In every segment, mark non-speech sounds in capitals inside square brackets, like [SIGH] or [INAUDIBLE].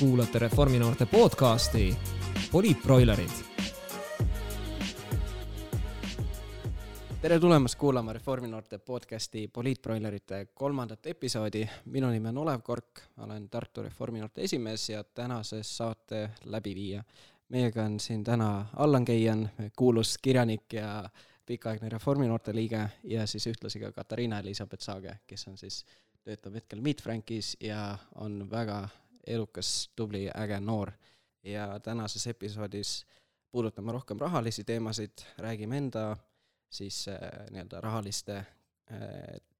kuulate Reforminoorte podcasti Poliitbroilerid. tere tulemast kuulama Reforminoorte podcasti Poliitbroilerite kolmandat episoodi. minu nimi on Olev Kork, olen Tartu Reforminoorte esimees ja tänase saate läbiviija. meiega on siin täna Allan Keian, kuulus kirjanik ja pikaaegne Reforminoorte liige ja siis ühtlasi ka Katariina Elizabeth Saage, kes on siis, töötab hetkel Meet Frankis ja on väga elukas, tubli, äge noor. ja tänases episoodis puudutame rohkem rahalisi teemasid, räägime enda siis äh, nii-öelda rahaliste äh,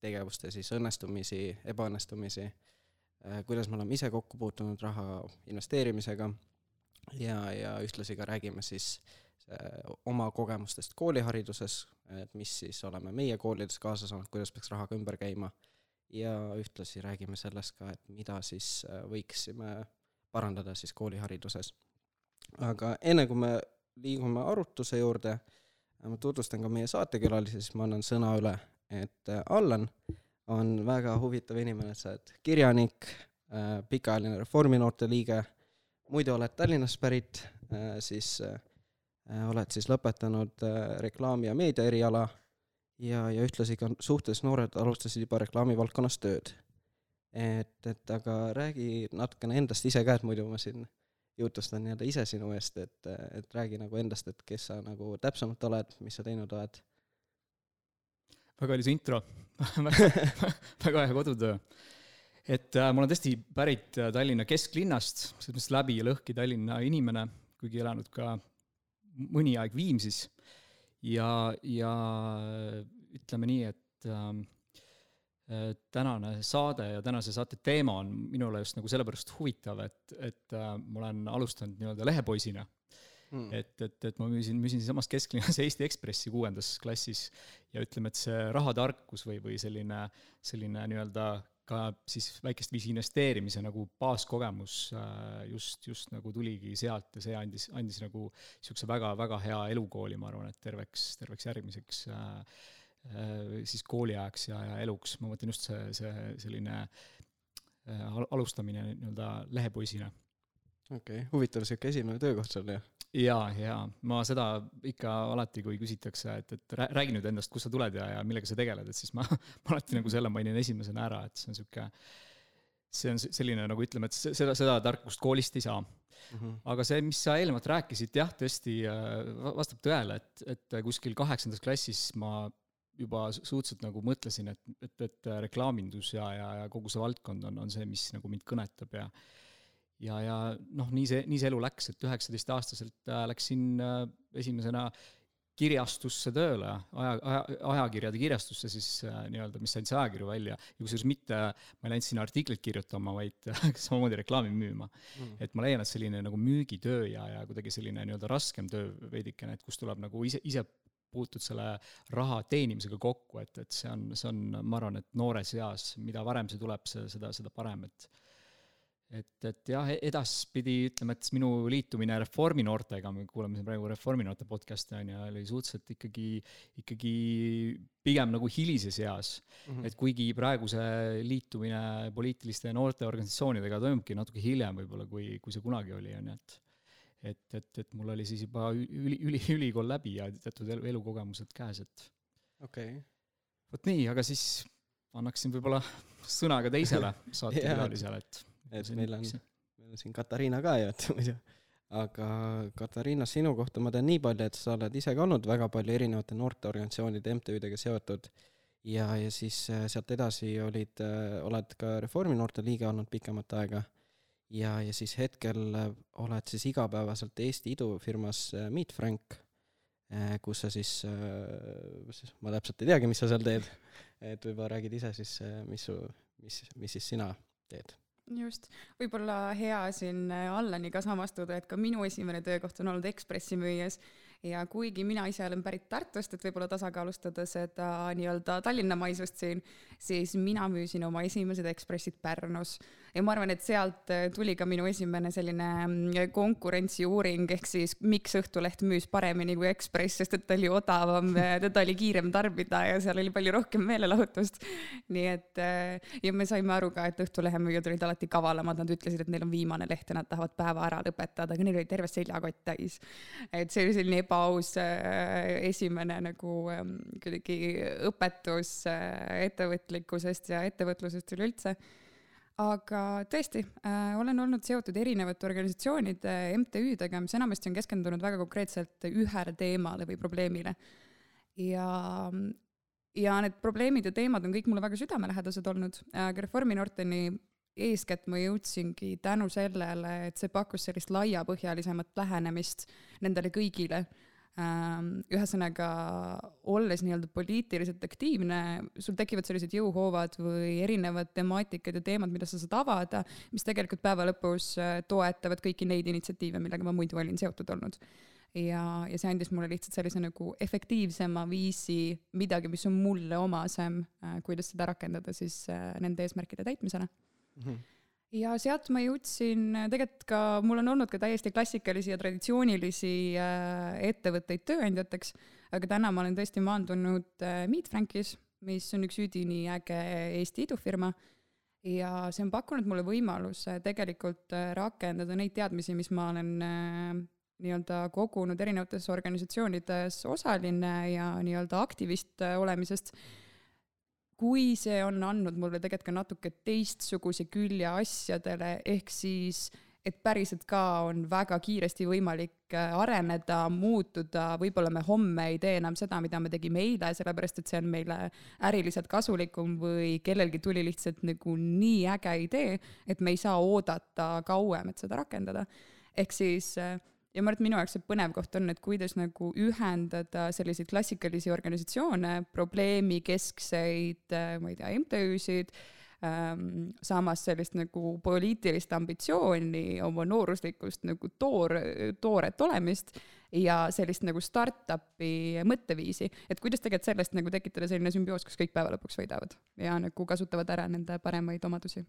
tegevuste siis õnnestumisi, ebaõnnestumisi äh,, kuidas me oleme ise kokku puutunud raha investeerimisega ja, ja ühtlasi ka räägime siis äh, oma kogemustest koolihariduses, et mis siis oleme meie koolides kaasa saanud, kuidas peaks rahaga ümber käima ja ühtlasi räägime sellest ka, et mida siis äh, võiksime parandada siis koolihariduses. aga enne, kui me liigume arutluse juurde, äh, ma tutvustan ka meie saatekülalisi, siis ma annan sõna üle, et äh, Allan on väga huvitav inimene, sa oled kirjanik, pikaajaline Reforminoorte liige, muidu oled Tallinnast pärit, siis oled siis lõpetanud reklaami- ja meedia eriala ja, ja ühtlasi ka suhteliselt noored alustasid juba reklaamivaldkonnas tööd. et, et aga räägi natukene endast ise ka, et muidu ma siin jutustan nii-öelda ise sinu eest, et, et räägi nagu endast, et kes sa nagu täpsemalt oled, mis sa teinud oled. väga ilus intro [LAUGHS] väga hea kodutöö. et äh, ma olen tõesti pärit äh, Tallinna kesklinnast, selles mõttes läbi ja lõhki Tallinna inimene, kuigi elanud ka mõni aeg Viimsis ja, ja ütleme nii, et ähm, äh, tänane saade ja tänase saate teema on minule just nagu sellepärast huvitav, et, et äh, ma olen alustanud nii-öelda lehepoisina. Mm.. et, et, et ma müüsin, müüsin siinsamas kesklinnas [LAUGHS] Eesti Ekspressi kuuendas klassis ja ütleme, et see rahatarkus või, või selline, selline nii-öelda ka siis väikest viisi investeerimise nagu baaskogemus äh, just, just nagu tuligi sealt ja see andis, andis nagu niisuguse väga-väga hea elukooli, ma arvan, et terveks, terveks järgmiseks äh, äh, siis kooliajaks ja, ja eluks, ma mõtlen just see, see selline alustamine nii-öelda lehepoisina. okei okay., huvitav sihuke esimene töökoht sul ju jaa, jaa, ma seda ikka alati, kui küsitakse, et, et räägi nüüd endast, kust sa tuled ja, ja millega sa tegeled, et siis ma, [LAUGHS] ma alati nagu selle mainin esimesena ära, et see on sihuke, see on selline nagu ütleme, et seda, seda tarkust koolist ei saa mm. -hmm. aga see, mis sa eelnevalt rääkisid, jah, tõesti äh, vastab tõele, et, et kuskil kaheksandas klassis ma juba suhteliselt nagu mõtlesin, et, et, et reklaamindus ja, ja, ja kogu see valdkond on, on see, mis nagu mind kõnetab ja ja, ja noh, nii see, nii see elu läks, et üheksateistaastaselt äh, läksin äh, esimesena kirjastusse tööle, aja, aja, ajakirjade kirjastusse siis äh, nii-öelda, mis andis ajakirju välja. Ja kusjuures mitte, ma ei läinud sinna artikleid kirjutama, vaid [LAUGHS] samamoodi reklaami müüma. Mm.. et ma leian, et selline nagu müügitöö ja, ja kuidagi selline nii-öelda raskem töö veidikene, et kus tuleb nagu ise, ise puutud selle raha teenimisega kokku, et, et see on, see on, ma arvan, et noores eas, mida varem see tuleb, see, seda, seda parem, et et, et jah, edaspidi ütleme, et minu liitumine Reformi noortega, me kuulame siin praegu Reformi noorte podcast'i on ju, oli suhteliselt ikkagi, ikkagi pigem nagu hilises eas mm. -hmm. et kuigi praegu see liitumine poliitiliste noorteorganisatsioonidega toimubki natuke hiljem võib-olla, kui, kui see kunagi oli, on ju, et et, et, et mul oli siis juba üli, üli, ülikool läbi ja teatud elu, elukogemused käes, et okei. okay.. vot nii, aga siis annaksin võib-olla sõna ka teisele [LAUGHS] saatekülalisele, et et meil on, meil on siin Katariina ka ju, et [LAUGHS] muidu. aga Katariina, sinu kohta ma tean nii palju, et sa oled ise ka olnud väga palju erinevate noorteorganisatsioonide, MTÜ-dega seotud. Ja, ja siis äh, sealt edasi olid, äh, oled ka Reformi noorte liige olnud pikemat aega ja, ja siis hetkel äh, oled siis igapäevaselt Eesti idufirmas Meet Frank, kus sa siis, ma täpselt ei teagi, mis sa seal teed, et võib-olla räägid ise siis, mis su, mis, mis siis sina teed. Just, võib-olla hea siin äh, Allaniga samastuda, et ka minu esimene töökoht on olnud Ekspressi müüjas ja kuigi mina ise olen pärit Tartust, et võib-olla tasakaalustada seda nii-öelda Tallinna maisust siin, siis mina müüsin oma esimesed Ekspressid Pärnus ja ma arvan, et sealt äh, tuli ka minu esimene selline mm, konkurentsiuuring, ehk siis miks Õhtuleht müüs paremini kui Ekspress, sest et ta oli odavam, [LAUGHS] teda oli kiirem tarbida ja seal oli palju rohkem meelelahutust. nii et ja me saime aru ka, et Õhtulehe müüjad olid alati kavalamad, nad ütlesid, et neil on viimane leht ja nad tahavad päeva ära lõpetada, aga neil oli terve seljakott täis. et see oli selline ebaaus esimene nagu ähm, kuidagi õpetus ettevõtlikkusest ja ettevõtlusest üleüldse aga tõesti äh,, olen olnud seotud erinevate organisatsioonide, MTÜ-dega, mis enamasti on keskendunud väga konkreetselt ühele teemale või probleemile. ja, ja need probleemid ja teemad on kõik mulle väga südamelähedased olnud, aga Reformi Norteni eeskätt ma jõudsingi tänu sellele, et see pakkus sellist laiapõhjalisemat lähenemist nendele kõigile ühesõnaga, olles nii-öelda poliitiliselt aktiivne, sul tekivad sellised jõuhoovad või erinevad temaatikad ja teemad, mida sa saad avada, mis tegelikult päeva lõpus äh, toetavad kõiki neid initsiatiive, millega ma muidu olin seotud olnud. ja, ja see andis mulle lihtsalt sellise nagu efektiivsema viisi, midagi, mis on mulle omasem, äh, kuidas seda rakendada siis äh, nende eesmärkide täitmisele mm. -hmm ja sealt ma jõudsin, tegelikult ka, mul on olnud ka täiesti klassikalisi ja traditsioonilisi äh, ettevõtteid tööandjateks, aga täna ma olen tõesti maandunud äh, Meet Frankis, mis on üks üdini äge Eesti idufirma. Ja see on pakkunud mulle võimaluse tegelikult äh, rakendada neid teadmisi, mis ma olen nii-öelda kogunud erinevates organisatsioonides osaline ja nii-öelda aktivist olemisest kui see on andnud mulle tegelikult ka natuke teistsuguse külje asjadele, ehk siis et päriselt ka on väga kiiresti võimalik äh, areneda, muutuda, võib-olla me homme ei tee enam seda, mida me tegime eile, sellepärast et see on meile äriliselt kasulikum või kellelgi tuli lihtsalt nagu nii äge idee, et me ei saa oodata kauem, et seda rakendada. ehk siis äh, ja ma arvan, et minu jaoks see põnev koht on, et kuidas nagu ühendada selliseid klassikalisi organisatsioone, probleemikeskseid, äh, ma ei tea, MTÜ-sid ähm,, samas sellist nagu poliitilist ambitsiooni, oma nooruslikust nagu toor, tooret olemist ja sellist nagu startup'i mõtteviisi, et kuidas tegelikult sellest nagu tekitada selline sümbioos, kus kõik päeva lõpuks võidavad ja nagu kasutavad ära nende paremaid omadusi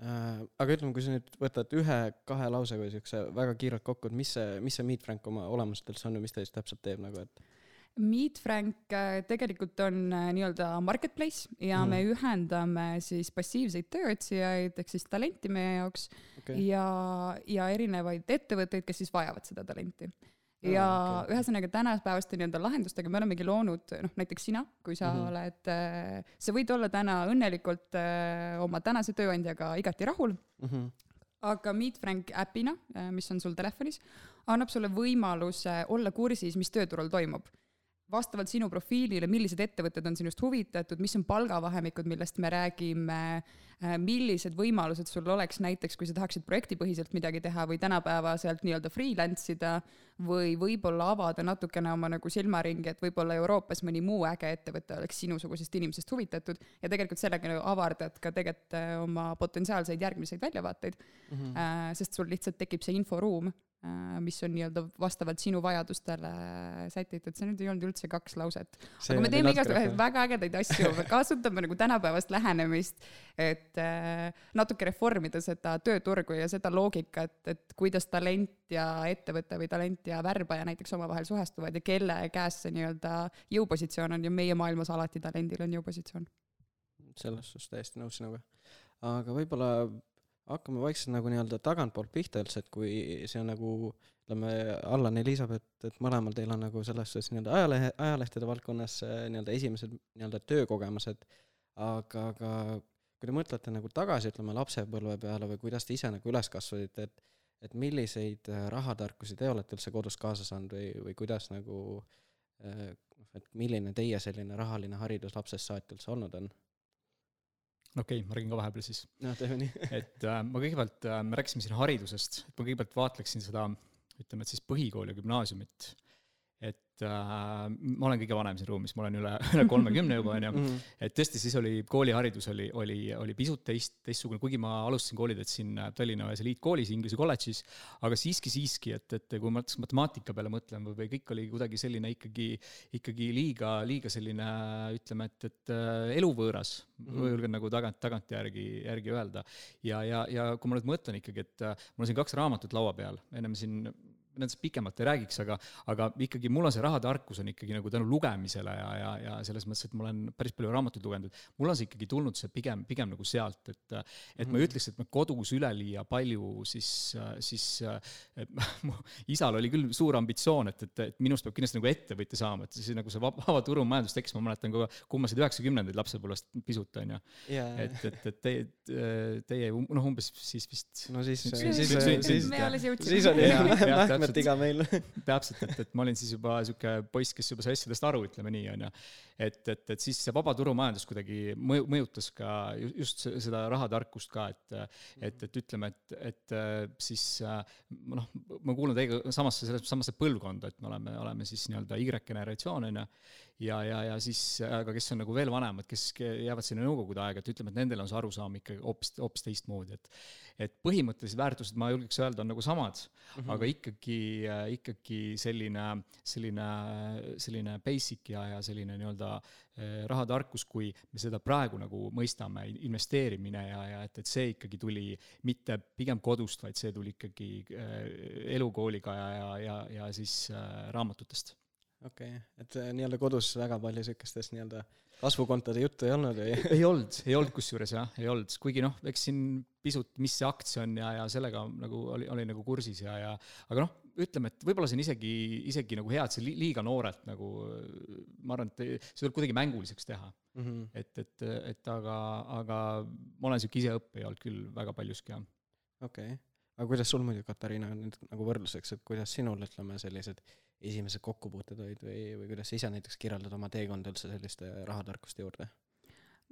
aga ütleme, kui sa nüüd võtad ühe-kahe lausega siukse väga kiirelt kokku, et mis see, mis see Meet Frank oma olemuselt üldse on ja mis ta siis täpselt teeb nagu, et? Meet Frank äh, tegelikult on äh, nii-öelda marketplace ja mm. me ühendame siis passiivseid tööotsijaid ehk siis talenti meie jaoks okay. ja, ja erinevaid ettevõtteid, kes siis vajavad seda talenti ja okay. ühesõnaga tänapäevaste nii-öelda lahendustega me olemegi loonud, noh näiteks sina, kui sa mm -hmm. oled, äh, sa võid olla täna õnnelikult äh, oma tänase tööandjaga igati rahul mm. -hmm aga Meet Frank äpina, äh, mis on sul telefonis, annab sulle võimaluse olla kursis, mis tööturul toimub vastavalt sinu profiilile, millised ettevõtted on sinust huvitatud, mis on palgavahemikud, millest me räägime, äh, millised võimalused sul oleks näiteks, kui sa tahaksid projektipõhiselt midagi teha või tänapäevaselt nii-öelda freelance ida või võib-olla avada natukene oma nagu silmaringi, et võib-olla Euroopas mõni muu äge ettevõte oleks sinusugusest inimesest huvitatud ja tegelikult sellega nagu avardad ka tegelikult äh, oma potentsiaalseid järgmiseid väljavaateid mm. -hmm. sest sul lihtsalt tekib see inforuum mis on nii-öelda vastavalt sinu vajadustele sätitud, see nüüd ei olnud üldse kaks lauset. aga me teeme igasuguseid väga ägedaid asju, me kasutame nagu tänapäevast lähenemist, et äh, natuke reformida seda tööturgu ja seda loogikat, et kuidas talent ja ettevõte või talent ja värbaja näiteks omavahel suhestuvad ja kelle käes see nii-öelda jõupositsioon on ja meie maailmas alati talendil on jõupositsioon. selles suhtes täiesti nõus sinuga. aga võib-olla hakkame vaikselt nagu nii-öelda tagantpoolt pihta üldse, et kui see on nagu ütleme, Allan ja Elizabeth, et mõlemal teil on nagu selles suhtes nii-öelda ajalehe, ajalehtede valdkonnas äh, nii-öelda esimesed nii-öelda töökogemused, aga, aga kui te mõtlete nagu tagasi, ütleme, lapsepõlve peale või kuidas te ise nagu üles kasvasite, et et milliseid äh, rahatarkusi te olete üldse kodus kaasa saanud või, või kuidas nagu äh, et milline teie selline rahaline haridus lapsest saati üldse olnud on? Okei okay,, ma räägin ka vahepeal siis. noh, teeme nii [LAUGHS] et äh, ma kõigepealt äh,, me rääkisime siin haridusest, et ma kõigepealt vaatleksin seda, ütleme, et siis põhikooli ja gümnaasiumit. Äh, ma olen kõige vanem siin ruumis, ma olen üle, üle kolmekümne juba, onju. Mhm. et tõesti, siis oli kooliharidus oli, oli, oli pisut teist, teistsugune, kuigi ma alustasin kooliteed siin Tallinna ühes eliitkoolis, Inglise kolledžis, aga siiski, siiski, et, et kui ma näiteks matemaatika peale mõtlen või, või kõik oli kuidagi selline ikkagi, ikkagi liiga, liiga selline ütleme, et, et äh, eluvõõras mm, -hmm. julgen nagu tagant, tagantjärgi, järgi öelda. ja, ja, ja kui ma nüüd mõtlen ikkagi, et äh, mul on siin kaks raamatut laua peal, ennem siin nendest pikemalt ei räägiks, aga, aga ikkagi mul on see rahatarkus on ikkagi nagu tänu lugemisele ja, ja, ja selles mõttes, et ma olen päris palju raamatuid lugenud, et mul on see ikkagi tulnud see pigem, pigem nagu sealt, et, et mm -hmm. ma ei ütleks, et ma kodus üleliia palju siis, siis mu isal oli küll suur ambitsioon, et, et, et minust peab kindlasti nagu ettevõtja saama, et siis nagu see vaba, vaba turumajandus tekkis, ma mäletan ka kummasid üheksakümnendaid lapsepõlvest pisut, on ju. et, et, et teie, teie noh, umbes siis vist. no siis, siis, siis, siis, siis, me alles jõudsime. siis oli Jah, jah, Mähkmet täpselt. iga meil. [LAUGHS] täpselt, et, et ma olin siis juba sihuke poiss, kes juba sai asjadest aru, ütleme nii, onju. et, et, et siis see vaba turumajandus kuidagi mõju, mõjutas ka ju- just se- seda rahatarkust ka, et, et, et ütleme, et, et äh, siis äh, noh, ma kuulun teiega samasse, selles samasse põlvkonda, et me oleme, oleme siis nii-öelda Y-generatsioon, onju. Ja, ja, ja siis, aga kes on nagu veel vanemad, kes ke- jäävad sinna nõukogude aega, et ütleme, et nendel on see arusaam ikkagi hoopis, hoopis teistmoodi, et et põhimõttelised väärtused, ma julgeks öelda, on nagu samad mm, -hmm. aga ikkagi, ikkagi selline, selline, selline basic ja, ja selline nii-öelda eh, rahatarkus, kui me seda praegu nagu mõistame, investeerimine ja, ja et, et see ikkagi tuli mitte pigem kodust, vaid see tuli ikkagi eh, elukooliga ja, ja, ja, ja siis eh, raamatutest okei okay., et äh, nii-öelda kodus väga palju siukestest nii-öelda kasvukontode juttu ei olnud või? ei olnud, ei olnud kusjuures jah, ei olnud, kuigi noh, eks siin pisut, mis see aktsia on ja, ja sellega nagu oli, oli nagu kursis ja, ja aga noh, ütleme, et võib-olla see on isegi, isegi nagu hea, et see li- liiga noorelt nagu ma arvan, et see tuleb kuidagi mänguliseks teha. mm? -hmm. et, et, et aga, aga ma olen sihuke iseõppija olnud küll väga paljuski jah. okei okay., aga kuidas sul muidu, Katariina, nüüd nagu võrdluseks, et kuidas sinul, ütleme, sellised esimesed kokkupuuted olid või, või kuidas sa ise näiteks kirjeldad oma teekonda üldse selliste rahatarkuste juurde?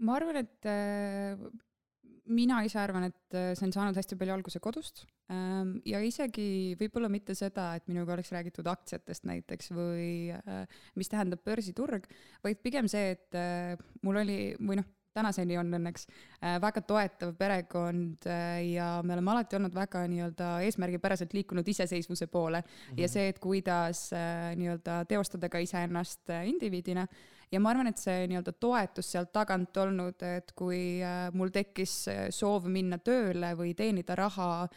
ma arvan, et äh, mina ise arvan, et äh, see on saanud hästi palju alguse kodust ähm, ja isegi võib-olla mitte seda, et minuga oleks räägitud aktsiatest näiteks või äh, mis tähendab börsiturg, vaid pigem see, et äh, mul oli või noh, tänaseni on õnneks äh, väga toetav perekond äh, ja me oleme alati olnud väga nii-öelda eesmärgipäraselt liikunud iseseisvuse poole. Mm -hmm. ja see, et kuidas äh, nii-öelda teostada ka iseennast indiviidina. Ja ma arvan, et see nii-öelda toetus sealt tagant olnud, et kui mul tekkis soov minna tööle või teenida raha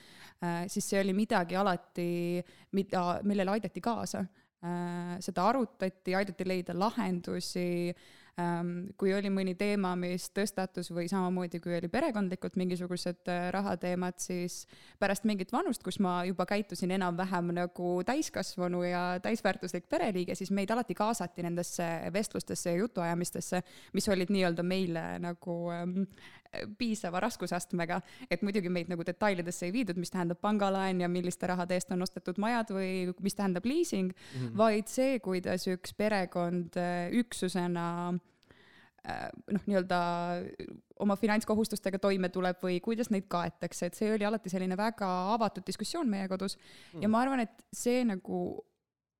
siis see oli midagi alati, mida, millele aidati kaasa. Seda arutati, aidati leida lahendusi kui oli mõni teema, mis tõstatus või samamoodi, kui oli perekondlikult mingisugused äh, rahateemad, siis pärast mingit vanust, kus ma juba käitusin enam-vähem nagu täiskasvanu ja täisväärtuslik pereliige, siis meid alati kaasati nendesse vestlustesse ja jutuajamistesse, mis olid nii-öelda meile nagu ähm, piisava raskusastmega, et muidugi meid nagu detailidesse ei viidud, mis tähendab pangalaen ja milliste rahade eest on ostetud majad või mis tähendab liising mm, -hmm. vaid see, kuidas üks perekond äh, üksusena äh, noh, nii-öelda oma finantskohustustega toime tuleb või kuidas neid kaetakse, et see oli alati selline väga avatud diskussioon meie kodus mm. ja ma arvan, et see nagu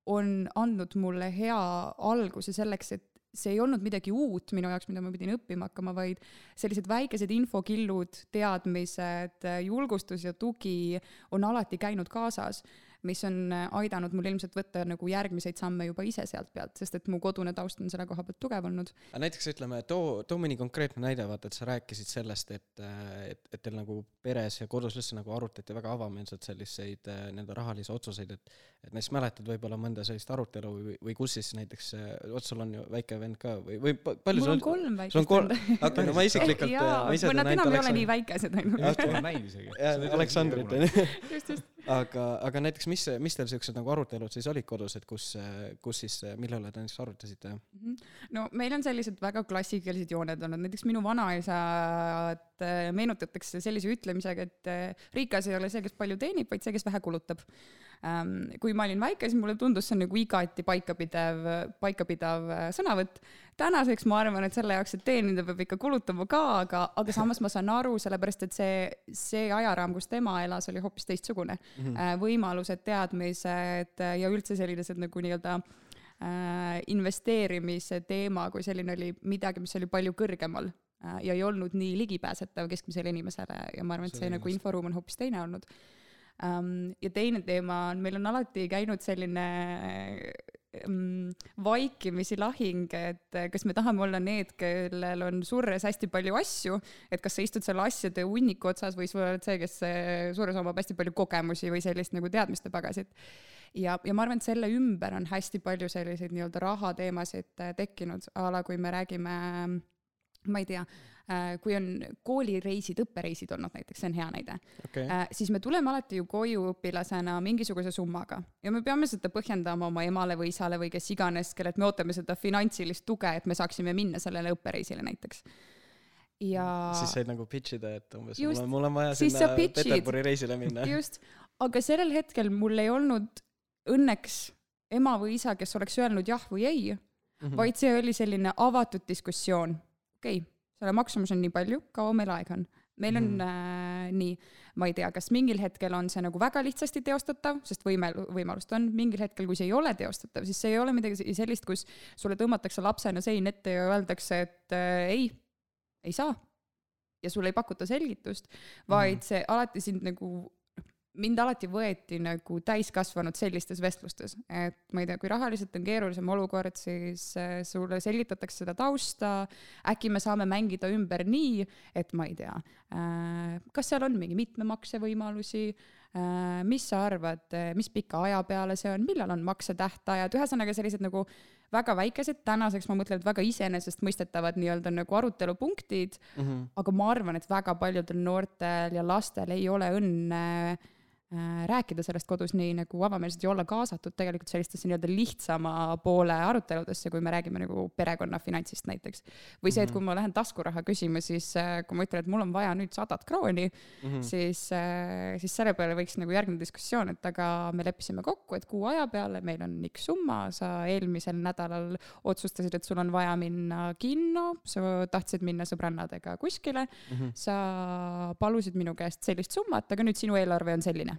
on andnud mulle hea alguse selleks, et see ei olnud midagi uut minu jaoks, mida ma pidin õppima hakkama, vaid sellised väikesed infokillud, teadmised, julgustus ja tugi on alati käinud kaasas mis on aidanud mul ilmselt võtta nagu järgmiseid samme juba ise sealt pealt, sest et mu kodune taust on selle koha pealt tugev olnud. aga näiteks ütleme, too, too mõni konkreetne näide, vaata, et sa rääkisid sellest, et, et, et teil nagu peres ja kodus üldse nagu arutati väga avameelselt selliseid äh, nii-öelda rahalisi otsuseid, et et näiteks mäletad võib-olla mõnda sellist arutelu või, või kus siis näiteks, vot sul on ju väike vend ka või, või pa- palju mul sul on kolm väikest kolm, okei, no ma isiklikult, jaa, ma ise või nad tean enam ainult ei ole nii Aleksandrit. väikesed ainult. näinud isegi. jaa, Aleksandrit on ju. just, just. aga, aga näiteks mis, mis teil siuksed nagu arutelud siis olid kodus, et kus, kus siis, mille üle te näiteks arutasite? Mhm. no meil on sellised väga klassikalised jooned olnud, näiteks minu vanaisad äh, meenutatakse sellise ütlemisega, et äh, rikas ei ole see, kes palju teenib, vaid see, kes vähe kulutab. kui ma olin väike, siis mulle tundus see nagu igati paikapidev, paikapidav äh, sõnavõtt. tänaseks ma arvan, et selle jaoks, et teenida, peab ikka kulutama ka, aga, aga samas ma saan aru, sellepärast et see, see ajaraam, kus tema elas, oli hoopis teistsugune mm. -hmm. võimalused, teadmised ja üldse sellised nagu nii-öelda investeerimise teema kui selline oli midagi, mis oli palju kõrgemal ja ei olnud nii ligipääsetav keskmisele inimesele ja ma arvan, et see, see nagu inforuum on hoopis teine olnud um,. ja teine teema on, meil on alati käinud selline um, vaikimisi lahing, et kas me tahame olla need, kellel on surres hästi palju asju, et kas sa istud selle asjade hunniku otsas või sa oled see, kes surres omab hästi palju kogemusi või sellist nagu teadmiste pagasit ja, ja ma arvan, et selle ümber on hästi palju selliseid nii-öelda rahateemasid äh, tekkinud, a la kui me räägime, ma ei tea, äh, kui on koolireisid, õppereisid olnud näiteks, see on hea näide okay., äh, siis me tuleme alati ju koju õpilasena mingisuguse summaga ja me peame seda põhjendama oma emale või isale või kes iganes, kellelt me ootame seda finantsilist tuge, et me saaksime minna sellele õppereisile näiteks ja. siis said nagu pitch ida, et umbes just, mul on, mul on vaja sinna Peterburi reisile minna. [LAUGHS] just, aga sellel hetkel mul ei olnud õnneks ema või isa, kes oleks öelnud jah või ei mm, -hmm. vaid see oli selline avatud diskussioon. Okei okay,, selle maksumus on nii palju, kaua meil aega on? meil on mm äh, nii, ma ei tea, kas mingil hetkel on see nagu väga lihtsasti teostatav, sest võime, võimalust on, mingil hetkel, kui see ei ole teostatav, siis see ei ole midagi sellist, kus sulle tõmmatakse lapsena sein ette ja öeldakse, et äh, ei, ei saa. ja sulle ei pakuta selgitust, vaid mm see alati sind nagu mind alati võeti nagu täiskasvanud sellistes vestlustes, et ma ei tea, kui rahaliselt on keerulisem olukord, siis äh, sulle selgitatakse seda tausta, äkki me saame mängida ümber nii, et ma ei tea, äh, kas seal on mingi mitmemakse võimalusi, äh, mis sa arvad, mis pika aja peale see on, millal on maksetähtajad, ühesõnaga sellised nagu väga väikesed, tänaseks ma mõtlen, et väga iseenesestmõistetavad nii-öelda nagu arutelupunktid mm, -hmm. aga ma arvan, et väga paljudel noortel ja lastel ei ole õnne äh, Äh, rääkida sellest kodus nii nagu avameelselt ja olla kaasatud tegelikult sellistesse nii-öelda lihtsama poole aruteludesse, kui me räägime nagu perekonna finantsist näiteks. või see, et kui mhm. ma lähen taskuraha küsima, siis äh, kui ma ütlen, et mul on vaja nüüd sadat krooni mm, -hmm. siis, äh, siis selle peale võiks nagu järgneda diskussioon, et aga me leppisime kokku, et kuu aja peale meil on X summa, sa eelmisel nädalal otsustasid, et sul on vaja minna kinno, sa tahtsid minna sõbrannadega kuskile mm, -hmm. sa palusid minu käest sellist summat, aga nüüd sinu eelarve on selline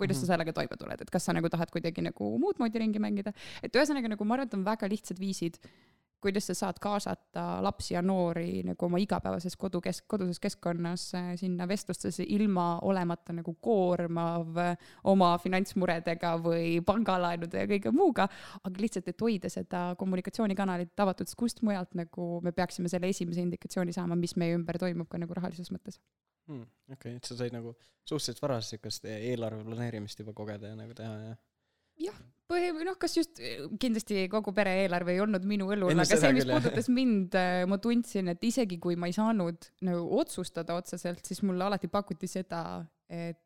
kuidas mm -hmm. sa sellega toime tuled, et kas sa nagu tahad kuidagi nagu muud moodi ringi mängida, et ühesõnaga nagu ma arvan, et on väga lihtsad viisid, kuidas sa saad kaasata lapsi ja noori nagu oma igapäevases kodukesk-, koduses keskkonnas äh, sinna vestlustesse ilma olemata nagu koormav äh, oma finantsmuredega või pangalaenude ja kõige muuga, aga lihtsalt, et hoida seda kommunikatsioonikanalit avatud, sest kust mujalt nagu me peaksime selle esimese indikatsiooni saama, mis meie ümber toimub ka nagu rahalises mõttes hmm,. okei okay,, et sa said nagu suhteliselt varast siukest eelarve planeerimist juba kogeda ja nagu teha ja jah, põhi, noh, kas just, kindlasti kogu pere eelarve ei olnud minu õlul, aga see, mis puudutas mind, äh, ma tundsin, et isegi kui ma ei saanud nagu otsustada otseselt, siis mulle alati pakuti seda, et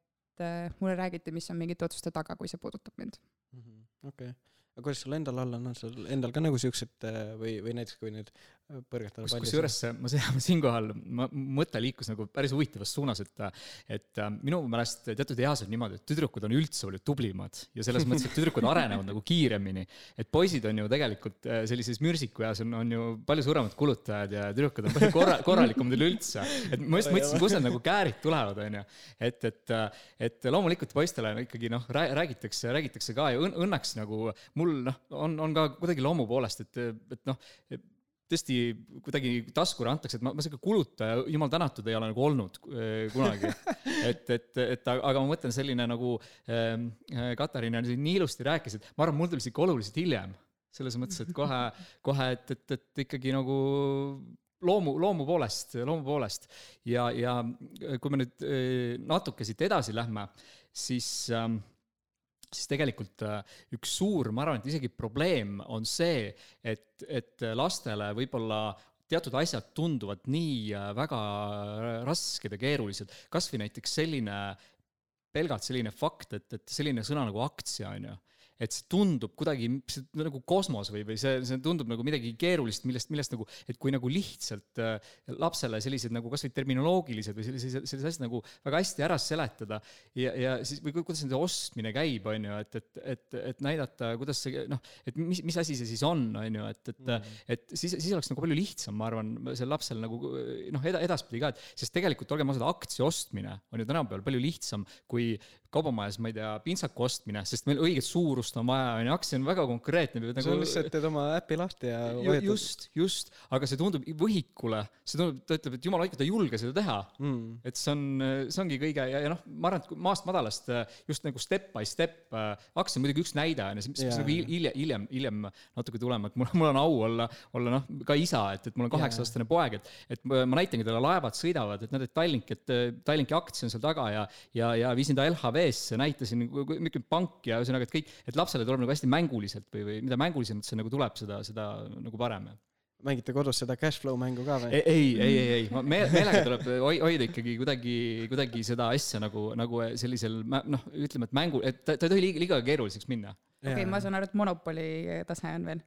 mulle räägiti, mis on mingite otsuste taga, kui see puudutab mind. Mhm, okei, aga kuidas sul endal all on, on sul endal ka nagu siuksed äh, või, või näiteks kui nüüd põrgatada palli. kusjuures [LAUGHS] ma siinkohal, ma, mõte liikus nagu päris huvitavas suunas, et, et äh, minu meelest teatud eas on niimoodi, et tüdrukud on üldse palju tublimad ja selles mõttes, et tüdrukud arenevad nagu kiiremini. et poisid on ju tegelikult äh, sellises mürsiku eas on, on ju palju suuremad kulutajad ja tüdrukud on palju korra-, korralikumad üleüldse. et ma just mõtlesin, kust need nagu käärid tulevad, onju. et, et, et loomulikult poistele ikkagi noh, räägitakse, räägitakse ka ja õnneks nagu mul noh, on, on ka kuidagi loomu poolest, et, et noh, tõesti kuidagi taskule antakse, et ma, ma sihuke kulutaja, jumal tänatud, ei ole nagu olnud äh, kunagi. [LAUGHS] et, et, et aga ma mõtlen selline nagu äh, Katariina nii ilusti rääkis, et ma arvan, mul tuli sihuke oluliselt hiljem. selles mõttes, et kohe, kohe, et, et, et ikkagi nagu loomu, loomu poolest, loomu poolest ja, ja kui me nüüd natuke siit edasi lähme, siis ähm, siis tegelikult äh, üks suur, ma arvan, et isegi probleem on see, et, et lastele võib-olla teatud asjad tunduvad nii äh, väga rasked ja keerulised, kasvõi näiteks selline, pelgalt selline fakt, et, et selline sõna nagu aktsia, on ju et see tundub kuidagi see, nagu kosmos või, või see, see tundub nagu midagi keerulist, millest, millest nagu, et kui nagu lihtsalt äh, lapsele sellised nagu kasvõi terminoloogilised või sellised, sellised asjad nagu väga hästi ära seletada ja, ja siis või kuidas nende ostmine käib, on ju, et, et, et, et näidata, kuidas see noh, et mis, mis asi see siis on, on ju, et, et mm., et siis, siis oleks nagu palju lihtsam, ma arvan, sel lapsel nagu noh, eda-, edaspidi ka, et sest tegelikult olgem ausad, aktsia ostmine on ju tänapäeval palju lihtsam kui kaubamajas, ma ei tea, pintsaku ostmine, sest meil õiget suurust on vaja, onju, aktsia on väga konkreetne. see on lihtsalt, teed oma äpi lahti ja vajutad just, just, aga see tundub võhikule, see tundub, ta ütleb, et jumala hoidku, ta ei julge seda teha. mm.. et see on, see ongi kõige ja, ja noh, ma arvan, et maast madalast just nagu step by step aktsia on muidugi üks näide on ju, mis Jaa, nagu hil- hiljem, hiljem, hiljem natuke tulema, et mul, mul on au olla, olla noh, ka isa, et, et mul on kaheksa-aastane poeg, et, et ma näitangi talle laevad sõidavad, et näed, et Tallink, et Tallinki aktsia on seal taga ja, ja, ja viisin ta LHV-sse, näitasin, milline pank ja ühesõnaga, et kõik, et lapsele tuleb nagu hästi mänguliselt või, või mida mängulisemalt see nagu tuleb, seda, seda nagu parem mängite kodus seda cash flow mängu ka või? ei, ei, ei, ei, ei, me meelega tuleb hoi- hoida ikkagi kuidagi, kuidagi seda asja nagu, nagu sellisel noh, ütleme, et mängu, et ta, ta ei tohi liiga, liiga keeruliseks minna. okei, ma saan aru, et Monopoli tase on veel.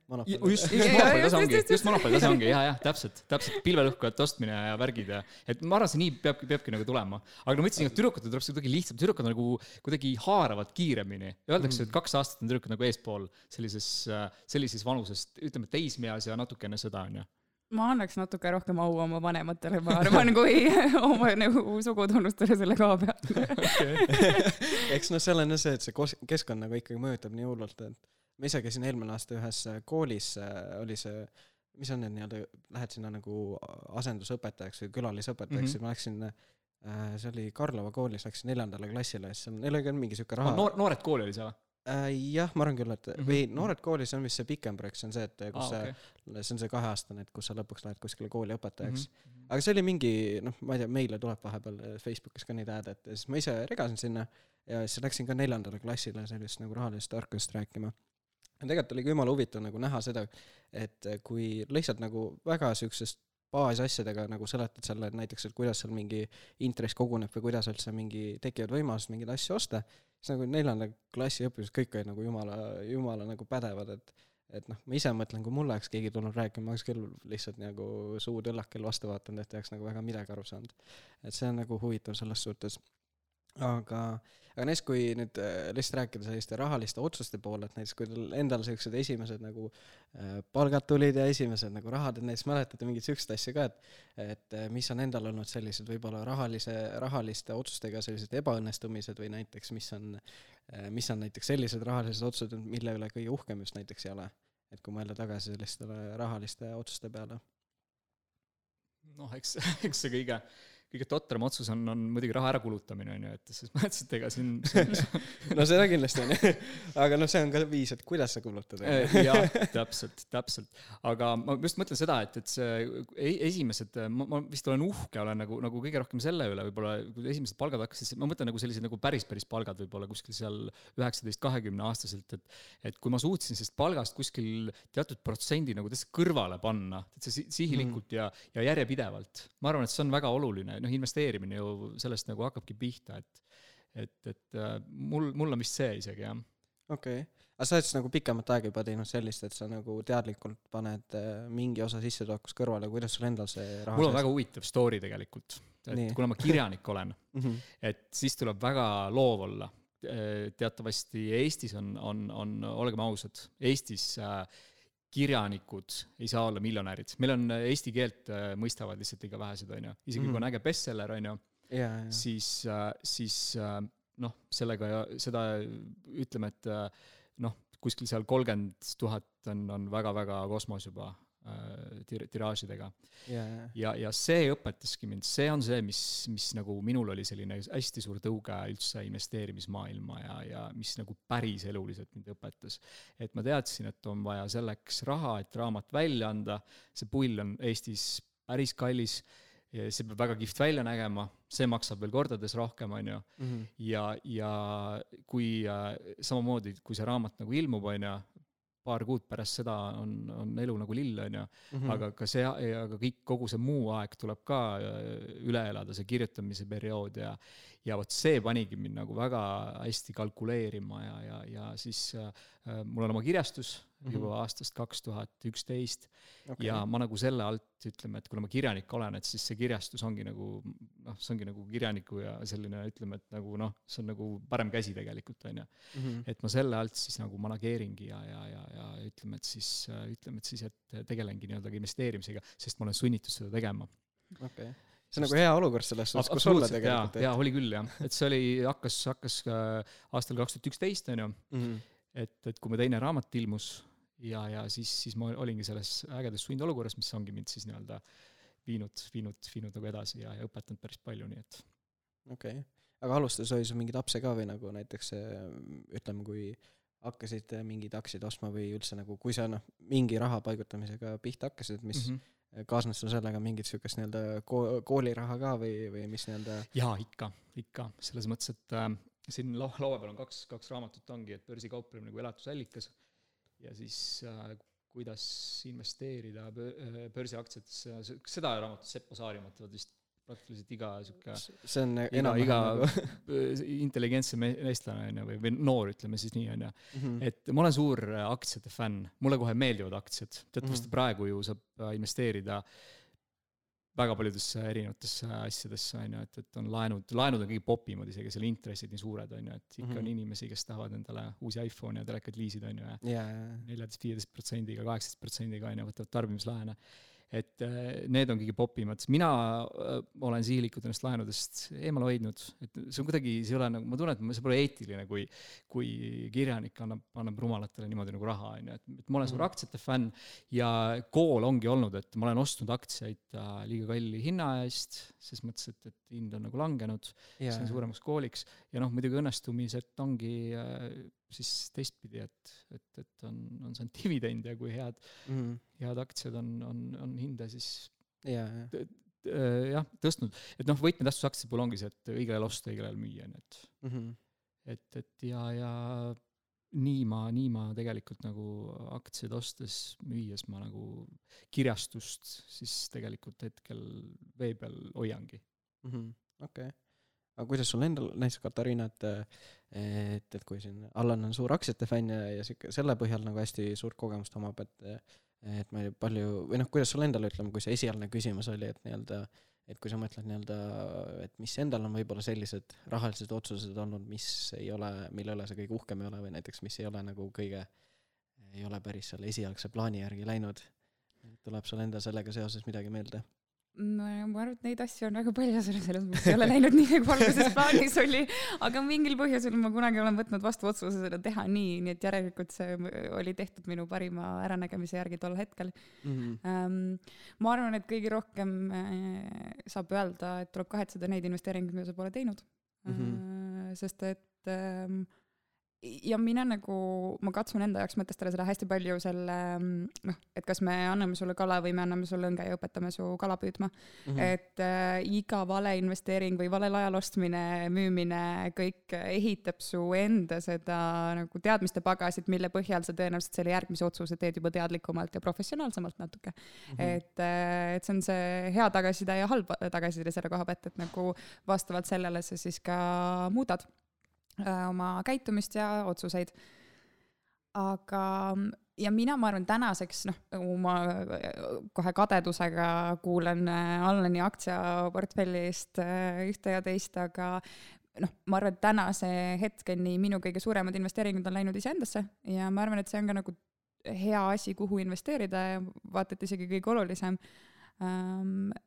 just, just monopoli tase ongi, just- monopoli tase ongi ja, jah, täpselt, täpselt pilvelõhkujate ostmine ja värgid ja, et ma arvan, see nii peabki, peabki nagu tulema. aga no ma ütlesin, et tüdrukutel tuleb see kuidagi lihtsam, tüdrukud on nagu kuidagi haaravad kiiremini. Öeldakse, et kaks aastat on tüdrukud nagu eespool sellises, sellises vanuses, ütleme teismeeas ja natuke enne seda onju. Ma annaks natuke rohkem au oma vanematele, ma arvan, kui [LAUGHS] oma nagu sugutunnustele selle koha pealt. [LAUGHS] eks noh, seal on jah see, et see keskkond nagu ikkagi mõjutab nii hullult, et ma ise käisin eelmine aasta ühes äh, koolis, oli see, mis on need nii-öelda, lähed sinna nagu asendusõpetajaks või külalisõpetajaks mm. -hmm. ma läksin äh, see oli Karlova koolis, läksin neljandale klassile, siis seal, neil oli ka mingi siuke raha noor, noored kooli oli see või? äh,. jah, ma arvan küll, et mm. -hmm. või Noored Koolis on vist see pikem projekt, see on see, et kus aa, sa okei. see on see kaheaastane, et kus sa lõpuks lähed kuskile kooli õpetajaks mm. Mhm. aga see oli mingi, noh, ma ei tea, meile tuleb vahepeal äh, Facebookis ka neid ad, et siis ma ise regasin sinna ja siis läksin ka neljandale klassile sellist nagu rahalisest tarkusest rääkima. ja tegelikult oligi jumala huvitav nagu näha seda, et kui lihtsalt nagu väga siuksest baasasjadega nagu seletad selle, et näiteks, et kuidas seal mingi intress koguneb või kuidas üldse mingi tekivad võimalused mingeid asju osta, siis nagu neljanda klassi õpilased kõik olid nagu jumala, jumala nagu pädevad, et et noh, ma ise mõtlen, kui mulle oleks keegi tulnud rääkima, ma oleks küll lihtsalt nagu suud õllakel vastu vaadanud, et ei oleks nagu väga midagi aru saanud. et see on nagu huvitav selles suhtes. aga, aga näiteks kui nüüd äh, lihtsalt rääkida selliste rahaliste otsuste poole, et näiteks kui teil endal siuksed esimesed nagu äh, palgad tulid ja esimesed nagu rahad, et näiteks mäletate mingeid siukseid asju ka, et et äh, mis on endal olnud sellised võib-olla rahalise, rahaliste otsustega sellised ebaõnnestumised või näiteks mis on, mis on näiteks sellised rahalised otsused, mille üle kõige uhkem just näiteks ei ole? et kui mõelda tagasi sellistele rahaliste otsuste peale. noh, eks, [LAUGHS] eks see kõige, kõige totram otsus on, on muidugi raha ärakulutamine on ju, et selles mõttes, et ega siin, [LAUGHS] no seda kindlasti on ju, aga noh, see on ka viis, et kuidas sa kulutad. jah, täpselt, täpselt. aga ma just mõtlen seda, et, et see e- esimesed, ma, ma vist olen uhke, olen nagu, nagu kõige rohkem selle üle võib-olla, kui esimesed palgad hakkasid, ma mõtlen nagu sellised nagu päris, päris palgad võib-olla kuskil seal üheksateist, kahekümne aastaselt, et et kui ma suutsin sellest palgast kuskil teatud protsendi nagu täitsa kõrvale panna, täitsa si- sihilikult ja, ja järjepidevalt, ma arvan, et see on väga oluline, noh, investeerimine ju sellest nagu hakkabki pihta, et et, et äh, mul, mul on vist see isegi jah okei okay., aga sa oled siis nagu pikemat aega juba teinud sellist, et sa nagu teadlikult paned äh, mingi osa sissetulekust kõrvale, kuidas sul endal see raha mul on väga huvitav story tegelikult, et Nii. kuna ma kirjanik [LAUGHS] olen, väga et siis tuleb väga loov olla. teatavasti Eestis on, on, on, olgem ausad, Eestis äh, kirjanikud ei saa olla miljonärid, meil on äh, eesti keelt äh, mõistavad lihtsalt liiga vähesed, onju, isegi kui on Mhm. äge bestseller, onju, ja, ja, siis, siis äh, noh, sellega ja seda ütleme, et noh, kuskil seal kolmkümmend tuhat on, on väga-väga kosmos juba tir- tiraažidega. ja, ja, ja, ja see õpetaski mind, see on see, mis, mis nagu minul oli selline hästi suur tõuge üldse investeerimismaailma ja, ja mis nagu päris eluliselt mind õpetas. et ma teadsin, et on vaja selleks raha, et raamat välja anda, see pull on Eestis päris kallis, see peab väga kihvt välja nägema, see maksab veel kordades rohkem, on ju, Mhm. ja, ja kui äh, samamoodi, kui see raamat nagu ilmub, on ju, paar kuud pärast seda on, on elu nagu lill, on ju, Mhm. aga ka see, aga kõik, kogu see muu aeg tuleb ka äh, üle elada, see kirjutamise periood ja ja vot see panigi mind nagu väga hästi kalkuleerima ja, ja, ja siis äh, äh, mul on oma kirjastus Mhm. juba aastast kaks tuhat üksteist ja ma nagu selle alt ütleme, et kuna ma kirjanik olen, et siis see kirjastus ongi nagu noh, see ongi nagu kirjaniku ja selline ütleme, et nagu noh, see on nagu parem käsi tegelikult on ju. Mhm. et ma selle alt siis nagu manageeringi ja, ja, ja, ja ütleme, et siis ütleme, et siis, et tegelengi nii-öelda investeerimisega, sest ma olen sunnitud seda tegema. okei, see on nagu hea olukord selles suhtes, kus olla tegelikult. jaa, oli küll jah, et see oli, hakkas, hakkas äh, aastal kaks tuhat üksteist, on ju, Mhm. et, et kui mu teine raamat ilmus ja, ja siis, siis ma olingi selles ägedas sundolukorras, mis ongi mind siis nii-öelda viinud, viinud, viinud nagu edasi ja, ja õpetanud päris palju, nii et okei okay., aga alustuseks oli sul mingeid apse ka või nagu näiteks äh, ütleme, kui hakkasid äh, mingeid aktsiaid ostma või üldse nagu, kui sa noh, mingi raha paigutamisega pihta hakkasid, mis mm mm -hmm. Kaasnes sul sellega mingit sihukest nii-öelda ko-, kooliraha ka või, või mis nii-öelda? Jaa, ikka, ikka, selles mõttes, et äh, siin lau-, laua peal on kaks, kaks raamatut ongi, et börsikauplemine kui elatusallikas ja siis äh, kuidas investeerida äh, börsiaktsiatesse, seda raamatut Seppo Saarimat vist praktiliselt iga sihuke see on enam-vähem iga nagu [LAUGHS] intelligentsem eestlane on ju, või, või noor, ütleme siis nii, on ju. Mhm. et ma olen suur äh, aktsiate fänn, mulle kohe meeldivad aktsiad, teatavasti Mhm. praegu ju saab äh, investeerida väga paljudesse erinevatesse asjadesse, on ju, et, et on laenud, laenud on kõige popimad isegi, seal intressid nii suured, on ju, et ikka Mhm. on inimesi, kes tahavad endale uusi iPhone'e ja telekaid liisida, on ju, ja neljateist, viieteist protsendiga, kaheksateist protsendiga on ju, võtavad tarbimislaene. Et äh, need on kõige popimad, mina äh, olen sihilikult ennast laenudest eemale hoidnud, et see on kuidagi, see ei ole nagu, ma tunnen, et see pole eetiline, kui kui kirjanik annab, annab rumalatele niimoodi nagu raha, on ju, et, et ma olen suur Mhm. aktsiate fänn ja kool ongi olnud, et ma olen ostnud aktsiaid äh, liiga kalli hinna eest, ses mõttes, et, et hind on nagu langenud, see on suuremaks kooliks. Ja noh, muidugi õnnestumised ongi siis teistpidi, et, et, et on, on saanud dividend ja kui head, Mhm. head aktsiad on, on, on hinda siis jaa. äh, jah, tõstnud. et noh, võtmetähtsus aktsiate puhul ongi see, et õigel ajal osta, õigel ajal müüa, ju, et Mhm. et, et ja, ja nii ma, nii ma tegelikult nagu aktsiaid ostes, müües ma nagu kirjastust siis tegelikult hetkel vee peal hoiangi. Mhm. okei. Aga kuidas sul endal, näiteks Katariina, et et, et kui siin Allan on suur aktsiate fänn ja, ja sihuke selle põhjal nagu hästi suurt kogemust omab, et et ma ei palju, või noh, kuidas sul endal, ütleme, kui see esialgne küsimus oli, et nii-öelda et kui sa mõtled nii-öelda, et mis endal on võib-olla sellised rahalised otsused olnud, mis ei ole, mille üle sa kõige uhkem ei ole või näiteks mis ei ole nagu kõige, ei ole päris selle esialgse plaani järgi läinud. tuleb sul endal sellega seoses midagi meelde? Ma arvan, et neid asju on väga palju, selles mõttes ei ole läinud nii, nagu alguses plaanis oli, aga mingil põhjusel ma kunagi olen võtnud vastu otsuse seda teha nii, nii et järelikult see oli tehtud minu parima äranägemise järgi tol hetkel mm. -hmm. ähm,. ma arvan, et kõige rohkem äh, saab öelda, et tuleb kahetseda neid investeeringuid, mida sa pole teinud mm. -hmm. sest et ähm, ja mina nagu, ma katsun enda jaoks mõtestada seda hästi palju selle noh, et kas me anname sulle kala või me anname sulle õnge ja õpetame su kala püüdma Mm -hmm. et äh, iga vale investeering või valel ajal ostmine, müümine, kõik ehitab su enda seda nagu teadmiste pagasit, mille põhjal sa tõenäoliselt selle järgmise otsuse teed juba teadlikumalt ja professionaalsemalt natuke mm. -hmm. et, äh, et see on see hea tagasiside ja halb tagasiside selle koha pealt, et nagu vastavalt sellele sa siis ka muudad oma käitumist ja otsuseid. aga, ja mina, ma arvan, tänaseks noh, ma kohe kadedusega kuulan äh, Allani aktsiaportfellist äh, ühte ja teist, aga noh, ma arvan, et tänase hetkeni minu kõige suuremad investeeringud on läinud iseendasse ja ma arvan, et see on ka nagu hea asi, kuhu investeerida ja vaata, et isegi kõige olulisem.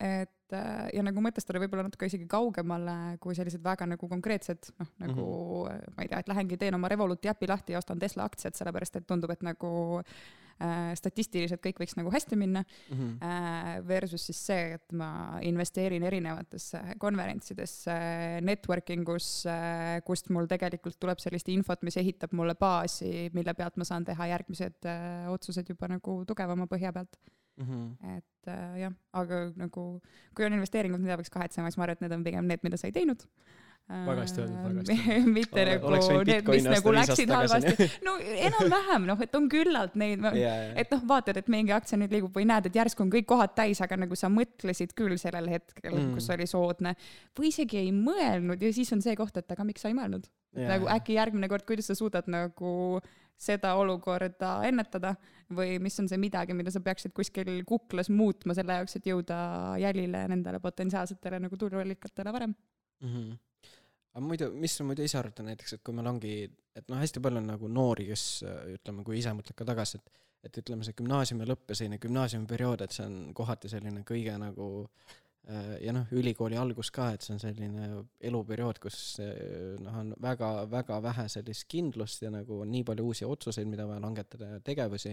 Et ja nagu mõtestada võib-olla natuke isegi kaugemale kui sellised väga nagu konkreetsed, noh nagu mm -hmm. ma ei tea, et lähengi teen oma Revoluti äpi lahti ja ostan Tesla aktsiat, sellepärast et tundub, et nagu äh, statistiliselt kõik võiks nagu hästi minna mm. -hmm. äh, versus siis see, et ma investeerin erinevatesse konverentsidesse, networking us äh,, kust mul tegelikult tuleb sellist infot, mis ehitab mulle baasi, mille pealt ma saan teha järgmised äh, otsused juba nagu tugevama põhja pealt mm. -hmm. et äh, jah, aga nagu kui on investeeringud, mida peaks kahetsema, siis ma arvan, et need on pigem need, mida sa ei teinud väga hästi öeldud, väga hästi öeldud. [LAUGHS] mitte nagu need, mis nagu läksid halvasti. [LAUGHS] no enam-vähem noh, et on küllalt neid yeah,, et noh, vaatad, et mingi aktsia nüüd liigub või näed, et järsku on kõik kohad täis, aga nagu sa mõtlesid küll sellel hetkel mm., kus oli soodne või isegi ei mõelnud ja siis on see koht, et aga miks sa ei mõelnud yeah.. nagu äkki järgmine kord, kuidas sa suudad nagu seda olukorda ennetada või mis on see midagi, mida sa peaksid kuskil kuklas muutma selle jaoks, et jõuda jälile nendele potentsiaalsetele nagu tuluallikatele varem mm. -hmm aga muidu, mis sa muidu ise arvad näiteks, et kui meil ongi, et noh, hästi palju on nagu noori, kes ütleme, kui ise mõtled ka tagasi, et et ütleme, see gümnaasiumi lõpp ja selline gümnaasiumiperiood, et see on kohati selline kõige nagu ja noh, ülikooli algus ka, et see on selline eluperiood, kus noh, on väga-väga vähe sellist kindlust ja nagu on nii palju uusi otsuseid, mida vaja langetada ja tegevusi,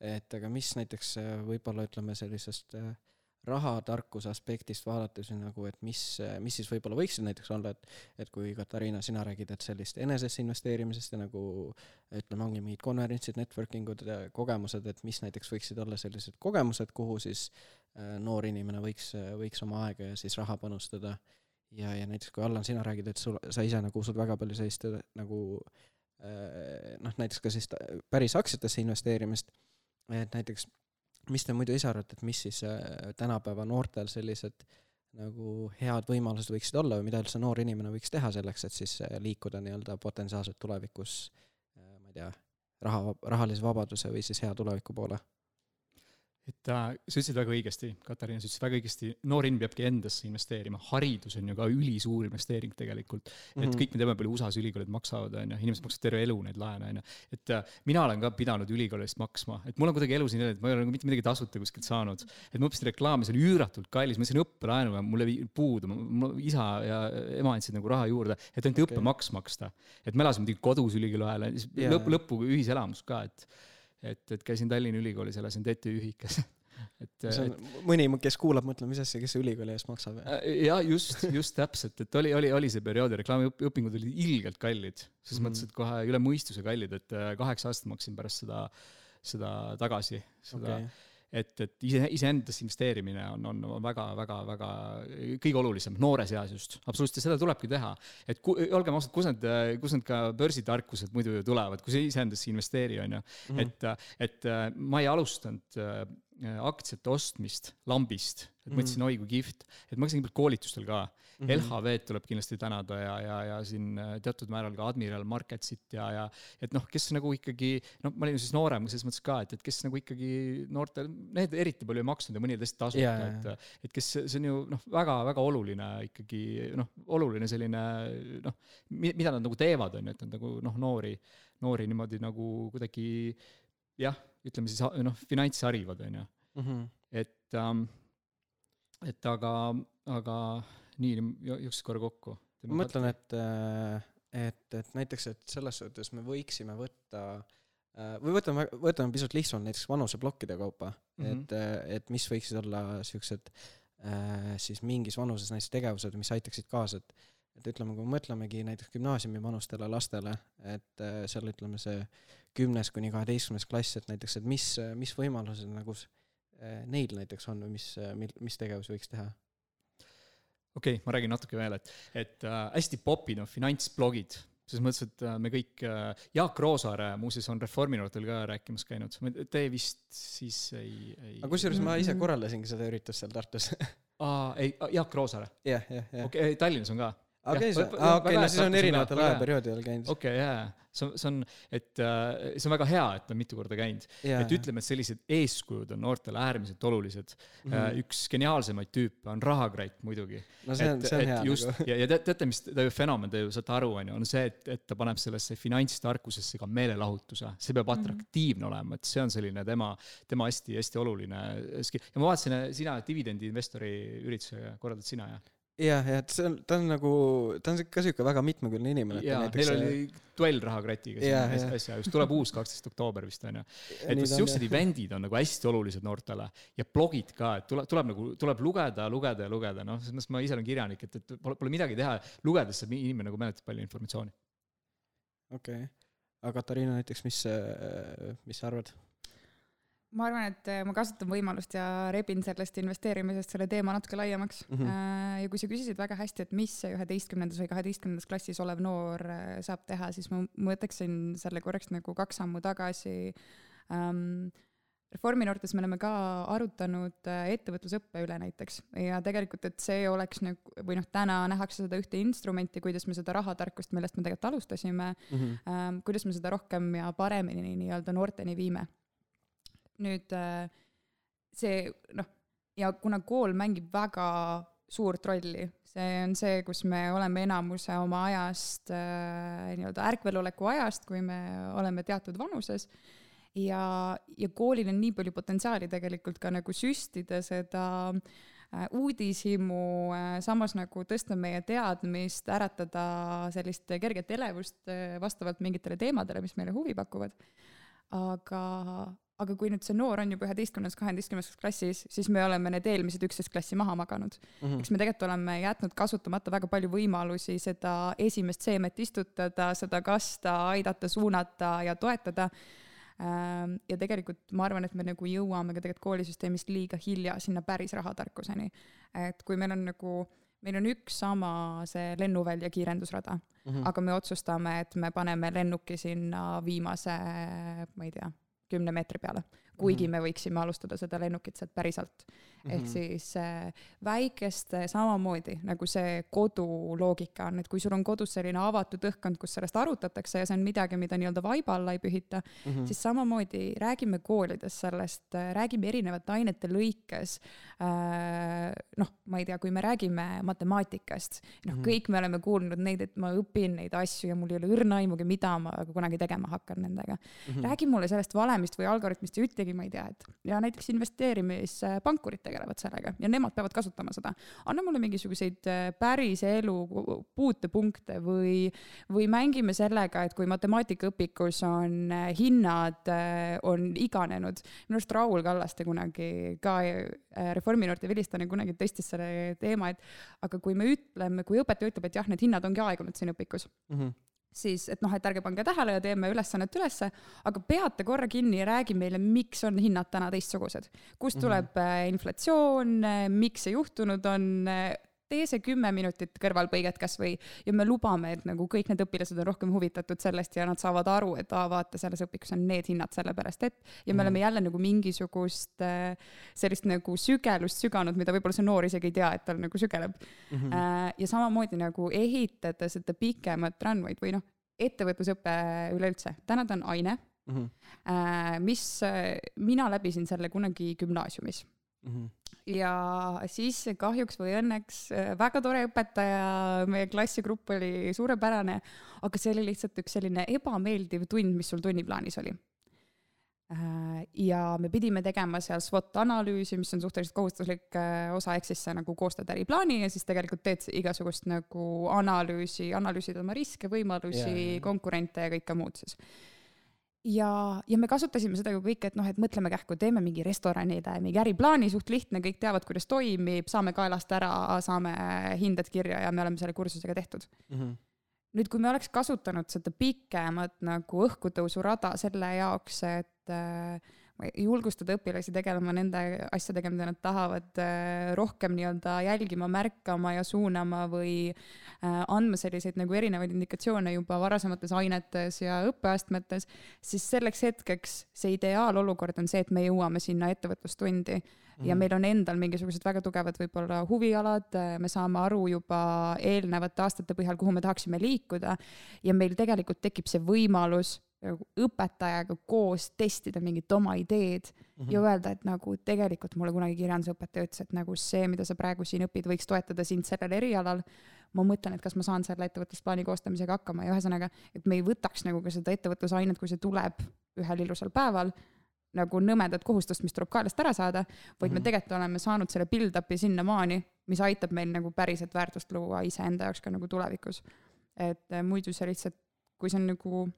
et aga mis näiteks võib-olla ütleme sellisest äh, rahatarkuse aspektist vaadates nagu, et mis, mis siis võib-olla võiksid näiteks olla, et et kui Katariina, sina räägid, et sellist enesesse investeerimisest ja nagu ütleme, ongi mingid konverentsid, networking ud, kogemused, et mis näiteks võiksid olla sellised kogemused, kuhu siis äh, noor inimene võiks, võiks oma aega ja siis raha panustada. ja, ja näiteks kui Allan, sina räägid, et sul, sa ise nagu usud väga palju sellist nagu äh, noh, näiteks ka siis päris aktsiatesse investeerimist, et näiteks mis te muidu ise arvate, et mis siis äh, tänapäeva noortel sellised nagu head võimalused võiksid olla või mida üldse noor inimene võiks teha selleks, et siis äh, liikuda nii-öelda potentsiaalselt tulevikus äh, ma ei tea, raha, rahalise vabaduse või siis hea tuleviku poole? Et äh, sa ütlesid väga õigesti, Katariina, sa ütlesid väga õigesti, noor inimene peabki endasse investeerima, haridus on ju ka ülisuur investeering tegelikult mm. -hmm. et kõik me teame, palju USA-s ülikoolid maksavad, on ju, inimesed maksavad terve elu neid laene, on ju. et äh, mina olen ka pidanud ülikoolist maksma, et mul on kuidagi elus nii, et ma ei ole nagu mitte midagi tasuta kuskilt saanud. et ma õppisin reklaami, see oli üüratult kallis, ma sain õppelaenu ja mul jäi puudu, mu isa ja ema andsid nagu raha juurde, et ainult okay. õppemaks maksta. et me elasime muidugi kodus ülikooli ajal, lõpp, lõppu ühiselamus ka, et et, et käisin Tallinna Ülikoolis, elasin TTÜ ühikas [LAUGHS] et. see on et, mõni, kes kuulab, mõtleb, mis asja, kes ülikooli eest maksab. Äh, ja just, just täpselt, et oli, oli, oli see periood ja reklaamiõpingud olid ilgelt kallid, ses mm. mõttes, et kohe üle mõistuse kallid, et äh, kaheksa aastat maksin pärast seda, seda tagasi, seda okay et, et ise, iseendasse investeerimine on, on väga, väga, väga kõige olulisem, noores eas just, absoluutselt, ja seda tulebki teha. et ku, olgem ausad, kus need, kus need ka börsitarkused muidu ju tulevad, kui sa iseendasse ei investeeri, on ju. Mhm. et, et ma ei alustanud aktsiate ostmist lambist, et mõtlesin mm, -hmm. oi kui kihvt, et ma käisin koolitustel ka mm. -hmm. LHV-d tuleb kindlasti tänada ja, ja, ja siin äh, teatud määral ka Admiral Marketsit ja, ja et noh, kes nagu ikkagi, noh, ma olin siis noorem selles mõttes ka, et, et kes nagu ikkagi noortel, need eriti palju ei maksnud ja mõni oli tõesti tasuta yeah., et, et kes, see on ju noh, väga-väga oluline ikkagi noh, oluline selline noh, mida nad nagu teevad, on ju, et nad nagu noh, noori, noori niimoodi nagu kuidagi jah ütleme siis noh, finantsi harivad, on ju. Mhm. et ähm,, et aga, aga nii, jooksis korra kokku. ma mõtlen, et, äh, et, et näiteks, et selles suhtes me võiksime võtta äh, või võtame, võtame pisut lihtsamalt näiteks vanuseplokkide kaupa mm, -hmm. et, äh, et mis võiksid olla siuksed siis mingis vanuses näiteks tegevused, mis aitaksid kaasa, et et ütleme, kui me mõtlemegi näiteks gümnaasiumi vanustele lastele, et seal ütleme see kümnes kuni kaheteistkümnes klass, et näiteks, et mis, mis võimalused nagu neil näiteks on või mis, mil, mis tegevusi võiks teha? okei okay,, ma räägin natuke veel, et, et äh, hästi popid on finantsblogid, selles mõttes, et äh, me kõik äh,, Jaak Roosaare muuseas on Reforminoortel ka rääkimas käinud, te vist siis ei, ei aga kusjuures ma ise korraldasingi seda üritust seal Tartus aa, ei, Jaak Roosaare? jah, jah, jah. okei okay,, Tallinnas on ka? Okei, okei, no siis on erinevatel ajaperioodidel käinud. okei okay,, jaa see on, see on, et äh, see on väga hea, et ta on mitu korda käinud yeah.. et ütleme, et sellised eeskujud on noortele äärmiselt olulised mm. -hmm. üks geniaalsemaid tüüpe on Rahakreit muidugi. no see on, see on hea. just nagu. ja, ja teate, mis ta ju fenomen, te ju saate aru, on ju, on see, et, et ta paneb sellesse finantstarkusesse ka meelelahutuse. see peab mhm. atraktiivne mm -hmm. olema, et see on selline tema, tema hästi-hästi oluline skill. ja ma vaatasin, sina dividendiinvestori ürituse korraldad sina, jah? Jah, ja et see on, ta on nagu, ta on ka sihuke väga mitmekülgne inimene. jaa, neil oli duell Rahakratiga siin äsja just, tuleb uus kaksteist oktoober vist onju. et vist siuksed event'id on nagu hästi olulised noortele ja blogid ka, et tuleb, tuleb nagu, tuleb lugeda, lugeda ja lugeda, noh, selles mõttes ma ise olen kirjanik, et, et pole, pole midagi teha, lugedes saab inimene nagu meeletult palju informatsiooni. okei okay., aga Katariina näiteks, mis, mis sa arvad? Ma arvan, et äh, ma kasutan võimalust ja rebin sellest investeerimisest selle teema natuke laiemaks mm. -hmm. ja kui sa küsisid väga hästi, et mis see üheteistkümnendas või kaheteistkümnendas klassis olev noor äh, saab teha, siis ma mõtleksin selle korraks nagu kaks sammu tagasi ähm, Reforminoortes me oleme ka arutanud ettevõtlusõppe üle näiteks ja tegelikult, et see oleks nagu, või noh, täna nähakse seda ühte instrumenti, kuidas me seda rahatarkust, millest me tegelikult alustasime mm, -hmm. ähm, kuidas me seda rohkem ja paremini nii-öelda noorteni viime nüüd äh, see noh, ja kuna kool mängib väga suurt rolli, see on see, kus me oleme enamuse oma ajast äh,, nii-öelda ärkveloleku ajast, kui me oleme teatud vanuses, ja, ja koolil on nii palju potentsiaali tegelikult ka nagu süstida seda äh, uudishimu, samas nagu tõsta meie teadmist, äratada sellist kerget elevust vastavalt mingitele teemadele, mis meile huvi pakuvad. aga, aga kui nüüd see noor on juba üheteistkümnendas, kaheteistkümnendas klassis, siis me oleme need eelmised üksteist klassi maha maganud mm. -hmm. eks me tegelikult oleme jätnud kasutamata väga palju võimalusi seda esimest seemet istutada, seda kasta, aidata, suunata ja toetada Ehm, ja tegelikult ma arvan, et me nagu jõuame ka tegelikult koolisüsteemist liiga hilja sinna päris rahatarkuseni. et kui meil on nagu, meil on üks sama see lennuvälja kiirendusrada mm, -hmm. aga me otsustame, et me paneme lennuki sinna viimase, ma ei tea, kümne meetri peale kuigi mhm. me võiksime alustada seda lennukit sealt päriselt ehk siis äh, väikeste samamoodi nagu see kodu loogika on, et kui sul on kodus selline avatud õhkkond, kus sellest arutatakse ja see on midagi, mida nii-öelda vaiba alla ei pühita mm, -hmm. siis samamoodi räägime koolides sellest, äh, räägime erinevate ainete lõikes noh, ma ei tea, kui me räägime matemaatikast, noh -hmm. kõik me oleme kuulnud neid, et ma õpin neid asju ja mul ei ole õrna aimugi, mida ma kunagi tegema hakkan nendega mm. -hmm. räägi mulle sellest valemist või algoritmist ja ütlegi, ma ei tea, et ja näiteks investeerimispankurid tegelevad sellega ja nemad peavad kasutama seda. anna mulle mingisuguseid äh, päris elu puutepunkte või, või mängime sellega, et kui matemaatikaõpikus on äh, hinnad, äh, on iganenud. minu arust Raul Kallaste kunagi ka Reforminoorte vilistlane kunagi tõstis selle teema, et aga kui me ütleme, kui õpetaja ütleb, et jah, need hinnad ongi aegunud siin õpikus mm. -hmm siis et noh, et ärge pange tähele ja teeme ülesannet ülesse, aga peate korra kinni ja räägi meile, miks on hinnad täna teistsugused. kust mhm. tuleb mm -hmm. inflatsioon, äh, miks see juhtunud on, äh, tee see kümme minutit kõrvalpõiget kasvõi ja me lubame, et nagu kõik need õpilased on rohkem huvitatud sellest ja nad saavad aru, et aa, vaata, selles õpikus on need hinnad sellepärast, et ja me mm. oleme jälle nagu mingisugust äh, sellist nagu sügelust süganud, mida võib-olla see noor isegi ei tea, et tal nagu sügeleb mm. -hmm. ja samamoodi nagu ehitada seda pikemat runway'd või noh, ettevõtlusõpe üleüldse, täna ta on aine mm, -hmm. mis, mina läbisin selle kunagi gümnaasiumis mm. -hmm ja siis kahjuks või õnneks äh, väga tore õpetaja, meie klassigrupp oli suurepärane, aga see oli lihtsalt üks selline ebameeldiv tund, mis sul tunniplaanis oli. Äh, ja me pidime tegema seal SWOT analüüsi, mis on suhteliselt kohustuslik äh, osa, ehk siis sa nagu koostad äriplaani ja siis tegelikult teed igasugust nagu analüüsi, analüüsid oma riske, võimalusi yeah., konkurente ja kõike muud siis ja, ja me kasutasime seda ju kõike, et noh, et mõtleme kähku, teeme mingi restoranile mingi äriplaani, suht lihtne, kõik teavad, kuidas toimib, saame kaelast ära, saame hinded kirja ja me oleme selle kursusega tehtud mm. -hmm. nüüd, kui me oleks kasutanud seda pikemat nagu õhkutõusurada selle jaoks, et äh, julgustada õpilasi tegelema nende asjadega, mida nad tahavad äh, rohkem nii-öelda jälgima, märkama ja suunama või äh, andma selliseid nagu erinevaid indikatsioone juba varasemates ainetes ja õppeastmetes, siis selleks hetkeks see ideaalolukord on see, et me jõuame sinna ettevõtlustundi mm. ja meil on endal mingisugused väga tugevad võib-olla huvialad, me saame aru juba eelnevate aastate põhjal, kuhu me tahaksime liikuda ja meil tegelikult tekib see võimalus nagu õpetajaga koos testida mingit oma ideed mm -hmm. ja öelda, et nagu tegelikult mulle kunagi kirjandusõpetaja ütles, et nagu see, mida sa praegu siin õpid, võiks toetada sind sellel erialal. ma mõtlen, et kas ma saan selle ettevõtlusplaani koostamisega hakkama ja ühesõnaga, et me ei võtaks nagu ka seda ettevõtlusainet, kui see tuleb ühel ilusal päeval nagu nõmedat kohustust, mis tuleb kaelast ära saada, vaid mm -hmm. me mhm. tegelikult oleme saanud selle build-up'i sinnamaani, mis aitab meil nagu päriselt väärtust luua iseenda jaoks ka nagu tulevikus. et eh, muidu see lihtsalt, kui see on nagu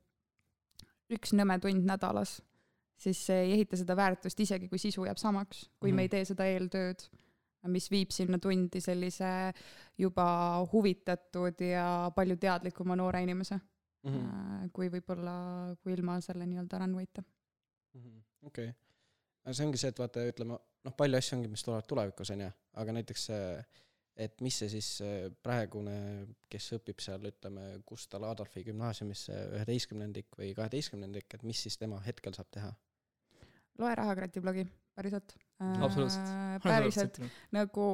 üks nõme tund nädalas, siis see ei ehita seda väärtust, isegi kui sisu jääb samaks, kui mm -hmm. me ei mhm. tee seda eeltööd, mis viib sinna tundi sellise juba huvitatud ja palju teadlikuma noore inimese mm, -hmm. kui võib-olla, kui ilma selle nii-öelda runway'ta. Mhm. okei see ongi see, et vaata, ütleme, noh, palju asju ongi, mis tulevad tulevikus, on ju, aga näiteks see et mis see siis praegune, kes õpib seal, ütleme, Gustav Adolfi gümnaasiumis, üheteistkümnendik või kaheteistkümnendik, et mis siis tema hetkel saab teha? loe Rahakrati blogi, päriselt. absoluutselt äh,. päriselt nagu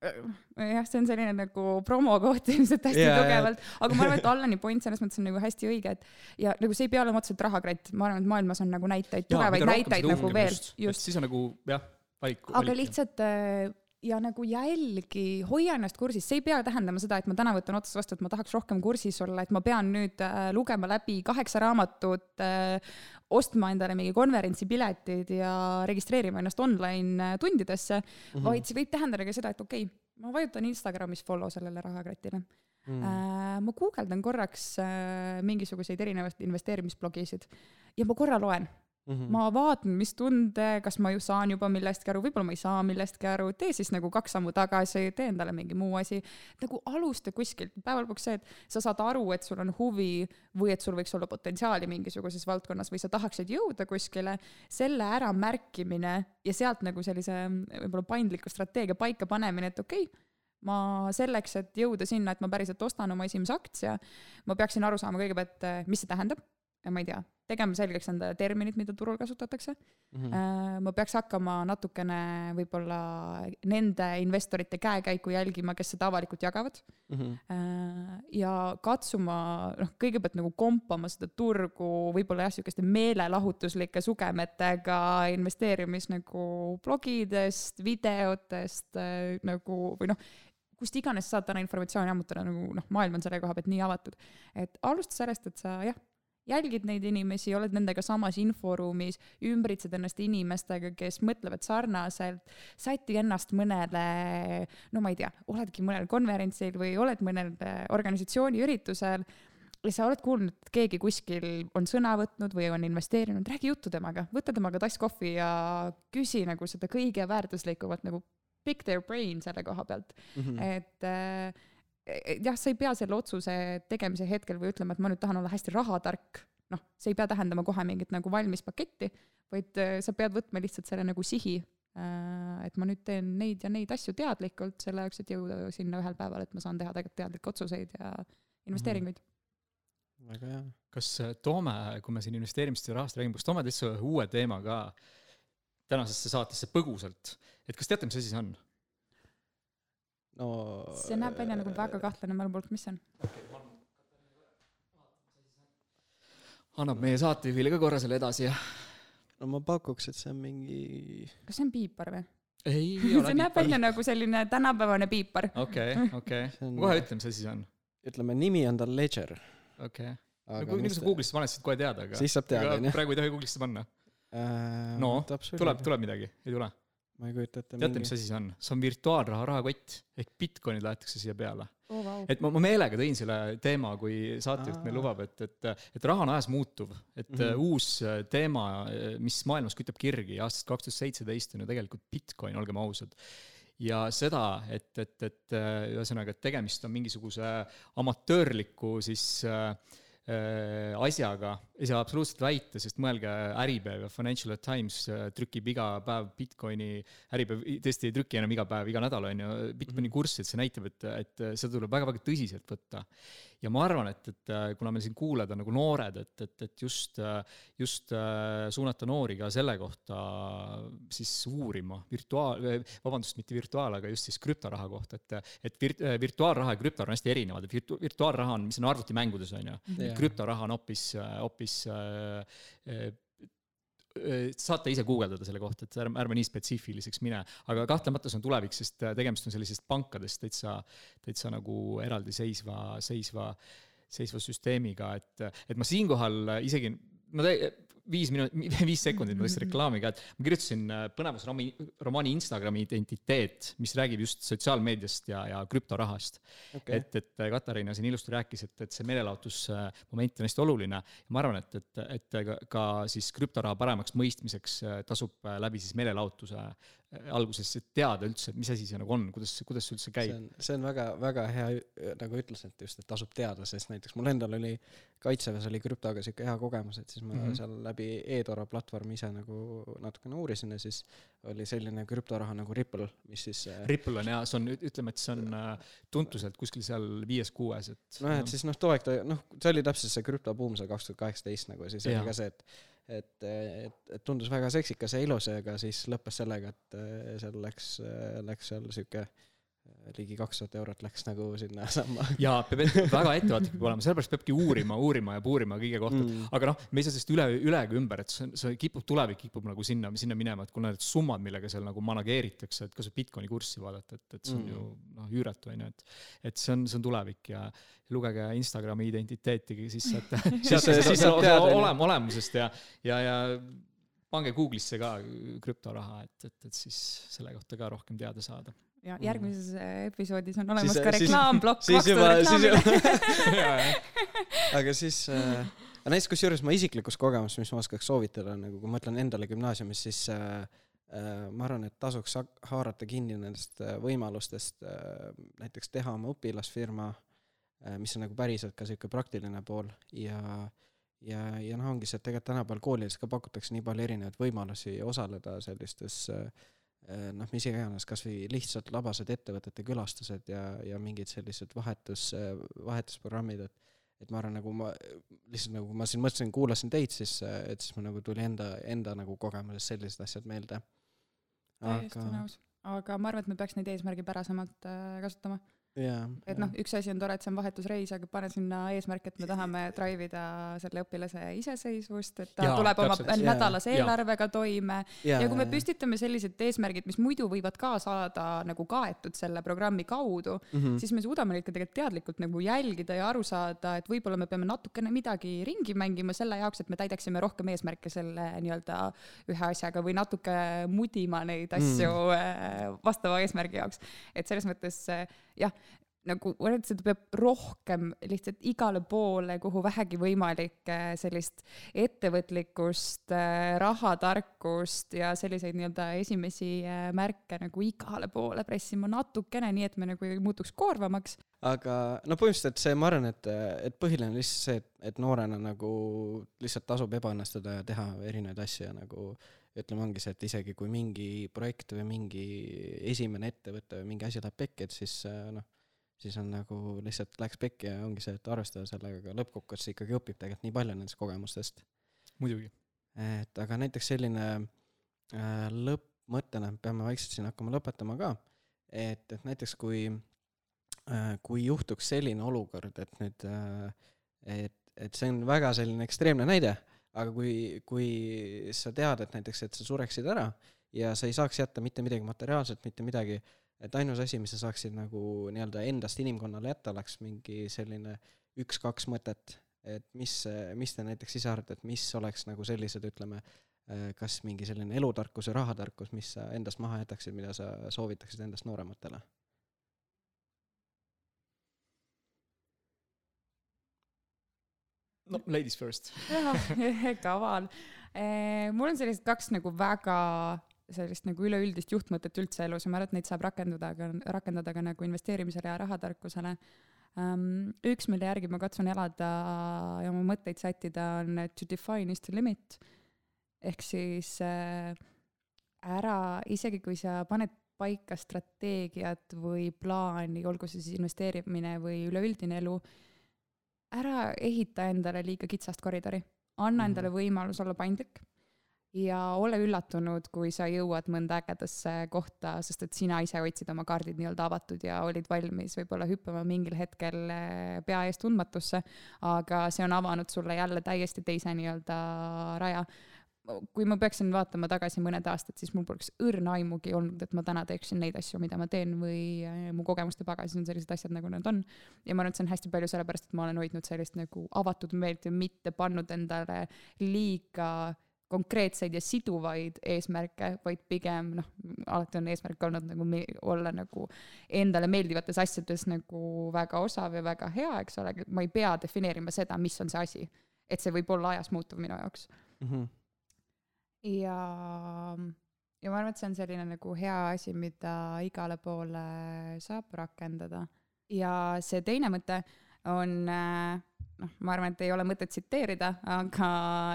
jah, see on selline nagu promokoht ilmselt hästi yeah, tugevalt, aga ma arvan, et Allani point selles mõttes on nagu hästi õige, et ja nagu see ei pea olema otseselt rahakratt, ma arvan, et maailmas on nagu näiteid, tugevaid näiteid nagu veel, just, just.. siis on nagu jah, valik. aga lihtsalt äh, ja nagu jälgi, hoia ennast kursis, see ei pea tähendama seda, et ma täna võtan otsast vastu, et ma tahaks rohkem kursis olla, et ma pean nüüd äh, lugema läbi kaheksa raamatut äh,, ostma endale mingi konverentsipiletid ja registreerima ennast online äh, tundidesse mm, -hmm. vaid see võib tähendada ka seda, et okei okay,, ma vajutan Instagramis follow sellele rahakratile. Mm.. Äh, ma guugeldan korraks äh, mingisuguseid erinevaid investeerimisblogisid ja ma korra loen Mm -hmm. ma vaatan, mis tunde, kas ma ju saan juba millestki aru, võib-olla ma ei saa millestki aru, tee siis nagu kaks sammu tagasi, tee endale mingi muu asi. nagu alusta kuskilt, päeva lõpuks see, et sa saad aru, et sul on huvi või et sul võiks olla potentsiaali mingisuguses valdkonnas või sa tahaksid jõuda kuskile, selle äramärkimine ja sealt nagu sellise võib-olla paindliku strateegia paikapanemine, et okei okay,, ma selleks, et jõuda sinna, et ma päriselt ostan oma esimese aktsia, ma peaksin aru saama kõigepealt, mis see tähendab ma ei tea, tegema selgeks enda terminid, mida turul kasutatakse mm. -hmm. ma peaks hakkama natukene võib-olla nende investorite käekäiku jälgima, kes seda avalikult jagavad mm. -hmm. ja katsuma, noh, kõigepealt nagu kompama seda turgu võib-olla jah, sihukeste meelelahutuslike sugemetega investeerimis nagu blogidest, videotest äh, nagu või noh, kust iganes saad täna informatsiooni ammutada, nagu noh, maailm on selle koha pealt nii avatud. et alusta sellest, et sa jah, jälgid neid inimesi, oled nendega samas inforuumis, ümbritsed ennast inimestega, kes mõtlevad sarnaselt, säti ennast mõnele, no ma ei tea, oledki mõnel konverentsil või oled mõnel äh, organisatsiooni üritusel ja sa oled kuulnud, et keegi kuskil on sõna võtnud või on investeerinud, räägi juttu temaga, võta temaga tass kohvi ja küsi nagu seda kõige väärtuslikumat nagu pick their brain selle koha pealt mm, -hmm. et äh, jah, sa ei pea selle otsuse tegemise hetkel või ütlema, et ma nüüd tahan olla hästi rahatark, noh, see ei pea tähendama kohe mingit nagu valmis paketti, vaid äh, sa pead võtma lihtsalt selle nagu sihi, et ma nüüd teen neid ja neid asju teadlikult selle jaoks, et jõuda sinna ühel päeval, et ma saan teha tegelikult teadlikke otsuseid ja investeeringuid mm. -hmm. väga hea. kas toome, kui me siin investeerimisest ja rahast räägime, kas toome täitsa uue teema ka tänasesse saatesse põgusalt, et kas teate, mis asi see on? No see näeb välja nagu väga kahtlane mälu poolt, mis see on? annab meie saatejuhile ka korra selle edasi ja. no ma pakuks, et see on mingi. kas see on piipar või? ei [LAUGHS] ole see näeb välja nagu selline tänapäevane piipar. okei, [LAUGHS] okei, kohe ütlen, mis asi see on. ütleme, nimi on tal Ledger. okei okay. no kui, kui sa Google'isse paned, siis kohe teada, aga. siis saab teada, onju. praegu ei tohi Google'isse panna äh,. no, tuleb, tuleb midagi, ei tule ma ei kujuta ette. teate, mis asi see on? see on virtuaalraha rahakott ehk Bitcoinid laetakse siia peale oh,. Wow. et ma, ma meelega tõin selle teema, kui saatejuht meil lubab, et, et, et raha on ajas muutuv, et mm -hmm. uus äh, teema, äh, mis maailmas kütab kirgi aastast kaks tuhat seitseteist on ju tegelikult Bitcoin, olgem ausad ja seda, et, et, et ühesõnaga, et tegemist on mingisuguse amatöörliku siis äh, Äh, asjaga ei saa absoluutselt väita, sest mõelge, Äripäev ja Financial Times äh, trükib iga päev Bitcoini, Äripäev tõesti ei trüki enam iga päev, iga nädal, on ju, Bitcoini mhm. kurssi, et see näitab, et, et seda tuleb väga-väga tõsiselt võtta ja ma arvan, et, et äh, kuna meil siin kuulajad on nagu noored, et, et, et just, äh, just äh, suunata noori ka selle kohta siis uurima virtuaal, vabandust, mitte virtuaal, aga just siis krüptoraha kohta, et, et virt-, virtuaalraha ja krüptoraha on hästi erinevad, et virtu-, virtuaalraha on, mis on arvutimängudes, on ju, krüptoraha on hoopis, hoopis saate ise guugeldada selle kohta, et ärme, ärme nii spetsiifiliseks mine, aga kahtlemata see on tulevik, sest tegemist on sellisest pankadest täitsa, täitsa nagu eraldiseisva, seisva, seisva süsteemiga, et, et ma siinkohal isegi, ma te-, viis minut-, [LAUGHS] viis sekundit ma tõstsin reklaami ka, et ma kirjutasin äh, põnevas romi, romaani Instagrami identiteet, mis räägib just sotsiaalmeediast ja, ja krüptorahast. Okay.. et, et äh, Katariina siin ilusti rääkis, et, et see meelelahutusmoment on hästi oluline. Ja ma arvan, et, et, et ka, ka siis krüptoraha paremaks mõistmiseks äh, tasub läbi siis meelelahutuse alguses teada üldse, et mis asi see nagu on, kuidas, kuidas see üldse käib? see on, see on väga, väga hea nagu ütlesid just, et tasub teada, sest näiteks mul endal oli kaitseväes oli krüptoga sihuke hea kogemus, et siis ma mm -hmm. seal läbi e-toro platvormi ise nagu natukene uurisin ja siis oli selline krüptoraha nagu Ripple, mis siis äh, Ripple on jaa, see on, ütleme, et see on äh, tuntuselt kuskil seal viies-kuues, et noh, et siis noh, too aeg ta noh, see oli täpselt see krüptobuum seal kaks tuhat kaheksateist nagu ja siis ja. oli ka see, et et, et, et tundus väga seksikas ja ilus, aga siis lõppes sellega, et äh, seal läks, läks seal sihuke ligi kaks tuhat eurot läks nagu sinna samma. Ja peab ette, väga ettevaatlik peab olema, sellepärast peabki uurima, uurima ja puurima kõige kohta. Mm.. aga noh, me ei saa sellest üle, ülegi ümber, et see, see kipub, tulevik kipub nagu sinna, sinna minema, et kuna need summad, millega seal nagu manageeritakse, et kas või Bitcoini kurssi vaadata, et, et see on mm. ju noh, üüratu on ju, et et see on, see on tulevik ja lugege Instagrami identiteetigi sisse, et sealt, siis olema, olemusest ja, ja, ja pange Google'isse ka krüptoraha, et, et, et siis selle kohta ka rohkem teada saada ja mm. järgmises mm. episoodis on olemas siis, ka reklaamplokk makstud reklaamile aga siis äh, aga näiteks kusjuures ma isiklikus kogemus, mis ma oskaks soovitada, nagu kui ma mõtlen endale gümnaasiumis, siis äh, ma arvan, et tasuks haarata kinni nendest võimalustest äh, näiteks teha oma õpilasfirma äh,, mis on nagu päriselt ka sihuke praktiline pool ja ja, ja noh, ongi see, et tegelikult tänapäeval koolides ka pakutakse nii palju erinevaid võimalusi osaleda sellistes Äh, noh, mis iganes, kas või lihtsalt labased ettevõtete külastused ja, ja mingid sellised vahetus, äh, vahetusprogrammid, et et ma arvan, nagu ma lihtsalt nagu ma siin mõtlesin, kuulasin teid, siis, äh, et siis mul nagu tuli enda, enda nagu kogemusest sellised asjad meelde. täiesti nõus, aga ma arvan, et me peaks neid eesmärgipärasemalt kasutama yeah,. et noh, üks asi on tore, et see on vahetusreis, aga pane sinna eesmärk, et me tahame drive ida selle õpilase iseseisvust, et ta ja, tuleb oma täpselt. nädalase yeah. eelarvega toime yeah, ja kui me püstitame sellised eesmärgid, mis muidu võivad ka saada nagu kaetud selle programmi kaudu mm, -hmm. siis me suudame neid ka tegelikult teadlikult nagu jälgida ja aru saada, et võib-olla me peame natukene midagi ringi mängima selle jaoks, et me täidaksime rohkem eesmärke selle nii-öelda ühe asjaga või natuke mudima neid asju mm. vastava eesmärgi jaoks. et selles mõttes jah, nagu seda peab rohkem lihtsalt igale poole, kuhu vähegi võimalik, eh, sellist ettevõtlikkust, eh, rahatarkust ja selliseid nii-öelda esimesi eh, märke nagu igale poole pressima natukene, nii et me nagu ei muutuks koormavamaks. aga no põhimõtteliselt see, ma arvan, et, et põhiline on lihtsalt see, et, et noorena nagu lihtsalt tasub ebaõnnestuda ja teha erinevaid asju ja nagu ütleme, ongi see, et isegi kui mingi projekt või mingi esimene ettevõte või mingi asi läheb pekki, et siis noh siis on nagu lihtsalt läks pekki ja ongi see, et arvestada sellega, aga lõppkokkuvõttes ikkagi õpib tegelikult nii palju nendest kogemustest. muidugi. et aga näiteks selline äh, lõppmõttena, peame vaikselt siin hakkama lõpetama ka, et, et näiteks kui äh,, kui juhtuks selline olukord, et nüüd äh,, et, et see on väga selline ekstreemne näide, aga kui, kui sa tead, et näiteks, et sa sureksid ära ja sa ei saaks jätta mitte midagi materiaalset, mitte midagi et ainus asi, mis sa saaksid nagu nii-öelda endast inimkonnale jätta, oleks mingi selline üks-kaks mõtet, et mis, mis te näiteks ise arvate, et mis oleks nagu sellised, ütleme, kas mingi selline elutarkus või rahatarkus, mis sa endast maha jätaksid, mida sa soovitaksid endast noorematele? No ladies first. [LAUGHS] jah, kaval. mul on sellised kaks nagu väga sellist nagu üleüldist juhtmõtet üldse elus ja ma arvan, et neid saab rakendada ka, rakendada ka nagu investeerimisele ja rahatarkusele um,. üks, mille järgi ma katsun elada ja oma mõtteid sättida, on to define is to limit. ehk siis äh, ära, isegi kui sa paned paika strateegiat või plaani, olgu see siis investeerimine või üleüldine elu, ära ehita endale liiga kitsast koridori, anna endale mhm. võimalus olla paindlik ja ole üllatunud, kui sa jõuad mõnda ägedasse kohta, sest et sina ise hoidsid oma kaardid nii-öelda avatud ja olid valmis võib-olla hüppama mingil hetkel eh, pea ees tundmatusse, aga see on avanud sulle jälle täiesti teise nii-öelda raja. Kui ma peaksin vaatama tagasi mõned aastad, siis mul poleks õrna aimugi olnud, et ma täna teeksin neid asju, mida ma teen või eh, mu kogemuste pagasis on sellised asjad, nagu nad on. ja ma arvan, et see on hästi palju sellepärast, et ma olen hoidnud sellist nagu avatud meelt ja mitte pannud endale liiga konkreetseid ja siduvaid eesmärke, vaid pigem noh, alati on eesmärk olnud nagu me, olla nagu endale meeldivates asjades nagu väga osav ja väga hea, eks ole, ma ei pea defineerima seda, mis on see asi. et see võib olla ajas muutuv minu jaoks mm. -hmm. Ja, ja ma arvan, et see on selline nagu hea asi, mida igale poole saab rakendada. ja see teine mõte on noh, ma arvan, et ei ole mõtet tsiteerida, aga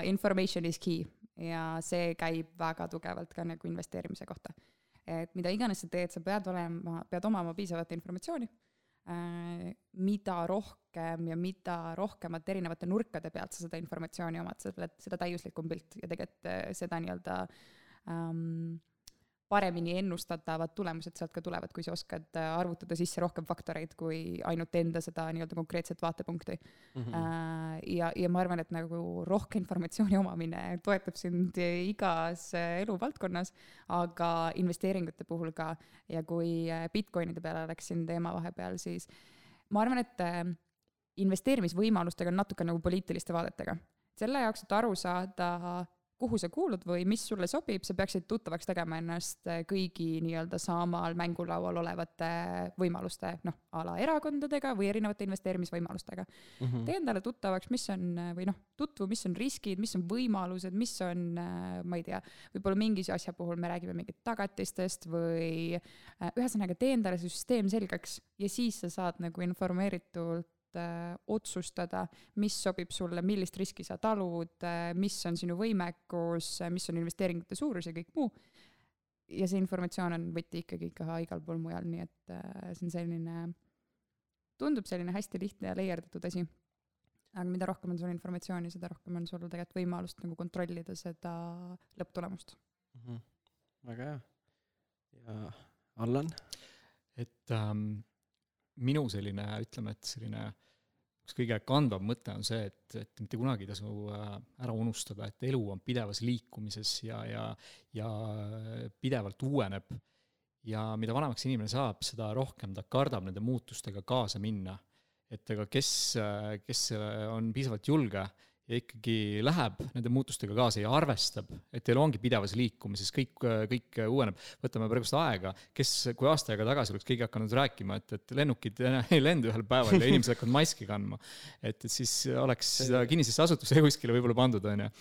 information is key ja see käib väga tugevalt ka nagu investeerimise kohta. et mida iganes sa teed, sa pead olema, pead omama piisavat informatsiooni mida rohkem ja mida rohkemate erinevate nurkade pealt sa seda informatsiooni omad, seda, seda täiuslikum pilt ja tegelikult äh, seda nii-öelda ähm, paremini ennustatavad tulemused sealt ka tulevad, kui sa oskad äh, arvutada sisse rohkem faktoreid kui ainult enda seda nii-öelda konkreetset vaatepunkti mm. -hmm. ja, ja ma arvan, et nagu rohke informatsiooni omamine toetab sind igas äh, eluvaldkonnas, aga investeeringute puhul ka ja kui Bitcoinide peale läksin teema vahepeal, siis ma arvan, et investeerimisvõimalustega on natuke nagu poliitiliste vaadetega. selle jaoks, et aru saada kuhu sa kuulud või mis sulle sobib, sa peaksid tuttavaks tegema ennast kõigi nii-öelda samal mängulaual olevate võimaluste, noh, a la erakondadega või erinevate investeerimisvõimalustega mm. -hmm. tee endale tuttavaks, mis on või noh, tutvu, mis on riskid, mis on võimalused, mis on, ma ei tea, võib-olla mingi asja puhul me räägime mingit tagatistest või ühesõnaga, tee endale süsteem selgeks ja siis sa saad nagu informeeritult äh, otsustada, mis sobib sulle, millist riski sa talud äh,, mis on sinu võimekus äh,, mis on investeeringute suurus ja kõik muu. ja see informatsioon on võti ikkagi ka igal pool mujal, nii et see on selline, tundub selline hästi lihtne ja leierdatud asi. aga mida rohkem on sul informatsiooni, seda rohkem on sul tegelikult võimalust nagu kontrollida seda lõpptulemust mm. -hmm. väga hea. ja Allan? et ähm, minu selline, ütleme, et selline üks kõige kandvam mõte on see, et, et mitte kunagi ei tasu äh, ära unustada, et elu on pidevas liikumises ja, ja, ja pidevalt uueneb. ja mida vanemaks inimene saab, seda rohkem ta kardab nende muutustega kaasa minna. et ega kes, kes on piisavalt julge ja ikkagi läheb nende muutustega kaasa ja arvestab, et elu ongi pidevas liikumises, kõik, kõik uueneb. võtame praegust aega, kes, kui aasta aega tagasi oleks keegi hakanud rääkima, et, et lennukid ei lenda ühel päeval ja inimesed hakkavad maski kandma. et, et siis oleks seda kinnisesse asutusse [LAUGHS] kuskile võib-olla pandud, on ju.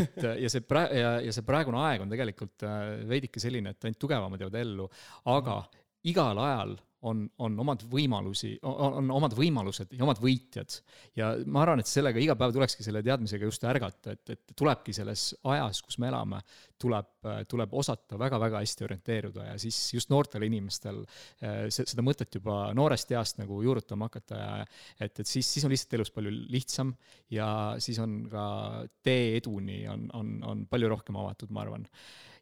et ja see pra- ja, ja see praegune aeg on tegelikult äh, veidike selline, et ainult tugevamad jäävad ellu, aga igal ajal on, on omad võimalusi, on omad võimalused ja omad võitjad. ja ma arvan, et sellega iga päev tulekski selle teadmisega just ärgata, et, et tulebki selles ajas, kus me elame, tuleb, tuleb osata väga-väga hästi orienteeruda ja siis just noortel inimestel eh, seda mõtet juba noorest east nagu juurutama hakata ja et, et siis, siis on lihtsalt elus palju lihtsam ja siis on ka tee eduni on, on, on palju rohkem avatud, ma arvan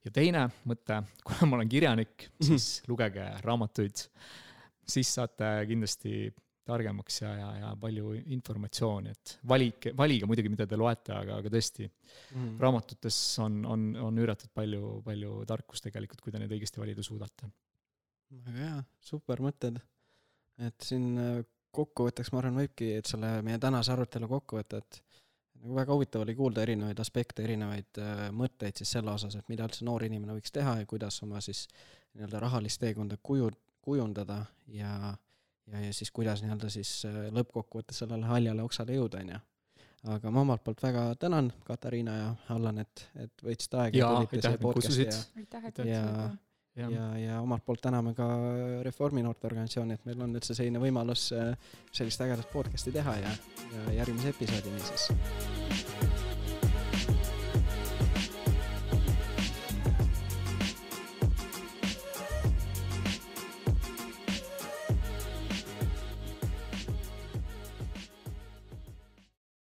ja teine mõte, kuna ma olen kirjanik, siis lugege raamatuid siis saate kindlasti targemaks ja, ja, ja palju informatsiooni, et valige, valige muidugi, mida te loete, aga, aga tõesti mm. raamatutes on, on, on üüratud palju, palju tarkust tegelikult, kui te neid õigesti valida suudate. väga hea, super mõtted. et siin äh, kokkuvõtteks ma arvan, võibki, et selle meie tänase arutelu kokku võtta, et nagu väga huvitav oli kuulda erinevaid aspekte, erinevaid äh, mõtteid siis selle osas, et mida üldse noor inimene võiks teha ja kuidas oma siis nii-öelda rahalist teekonda kuju, kujundada ja, ja, ja siis kuidas nii-öelda siis äh, lõppkokkuvõttes sellele haljale oksale jõuda, on ju. aga ma omalt poolt väga tänan, Katariina ja Allan, et, et võtsite aega ja tulite siia podcast'i ja aitäh, et ja, ja, ja, ja omalt poolt täname ka Reformi noorteorganisatsiooni, et meil on üldse selline võimalus äh, sellist ägedat podcast'i teha ja, ja järgmise episoodini siis.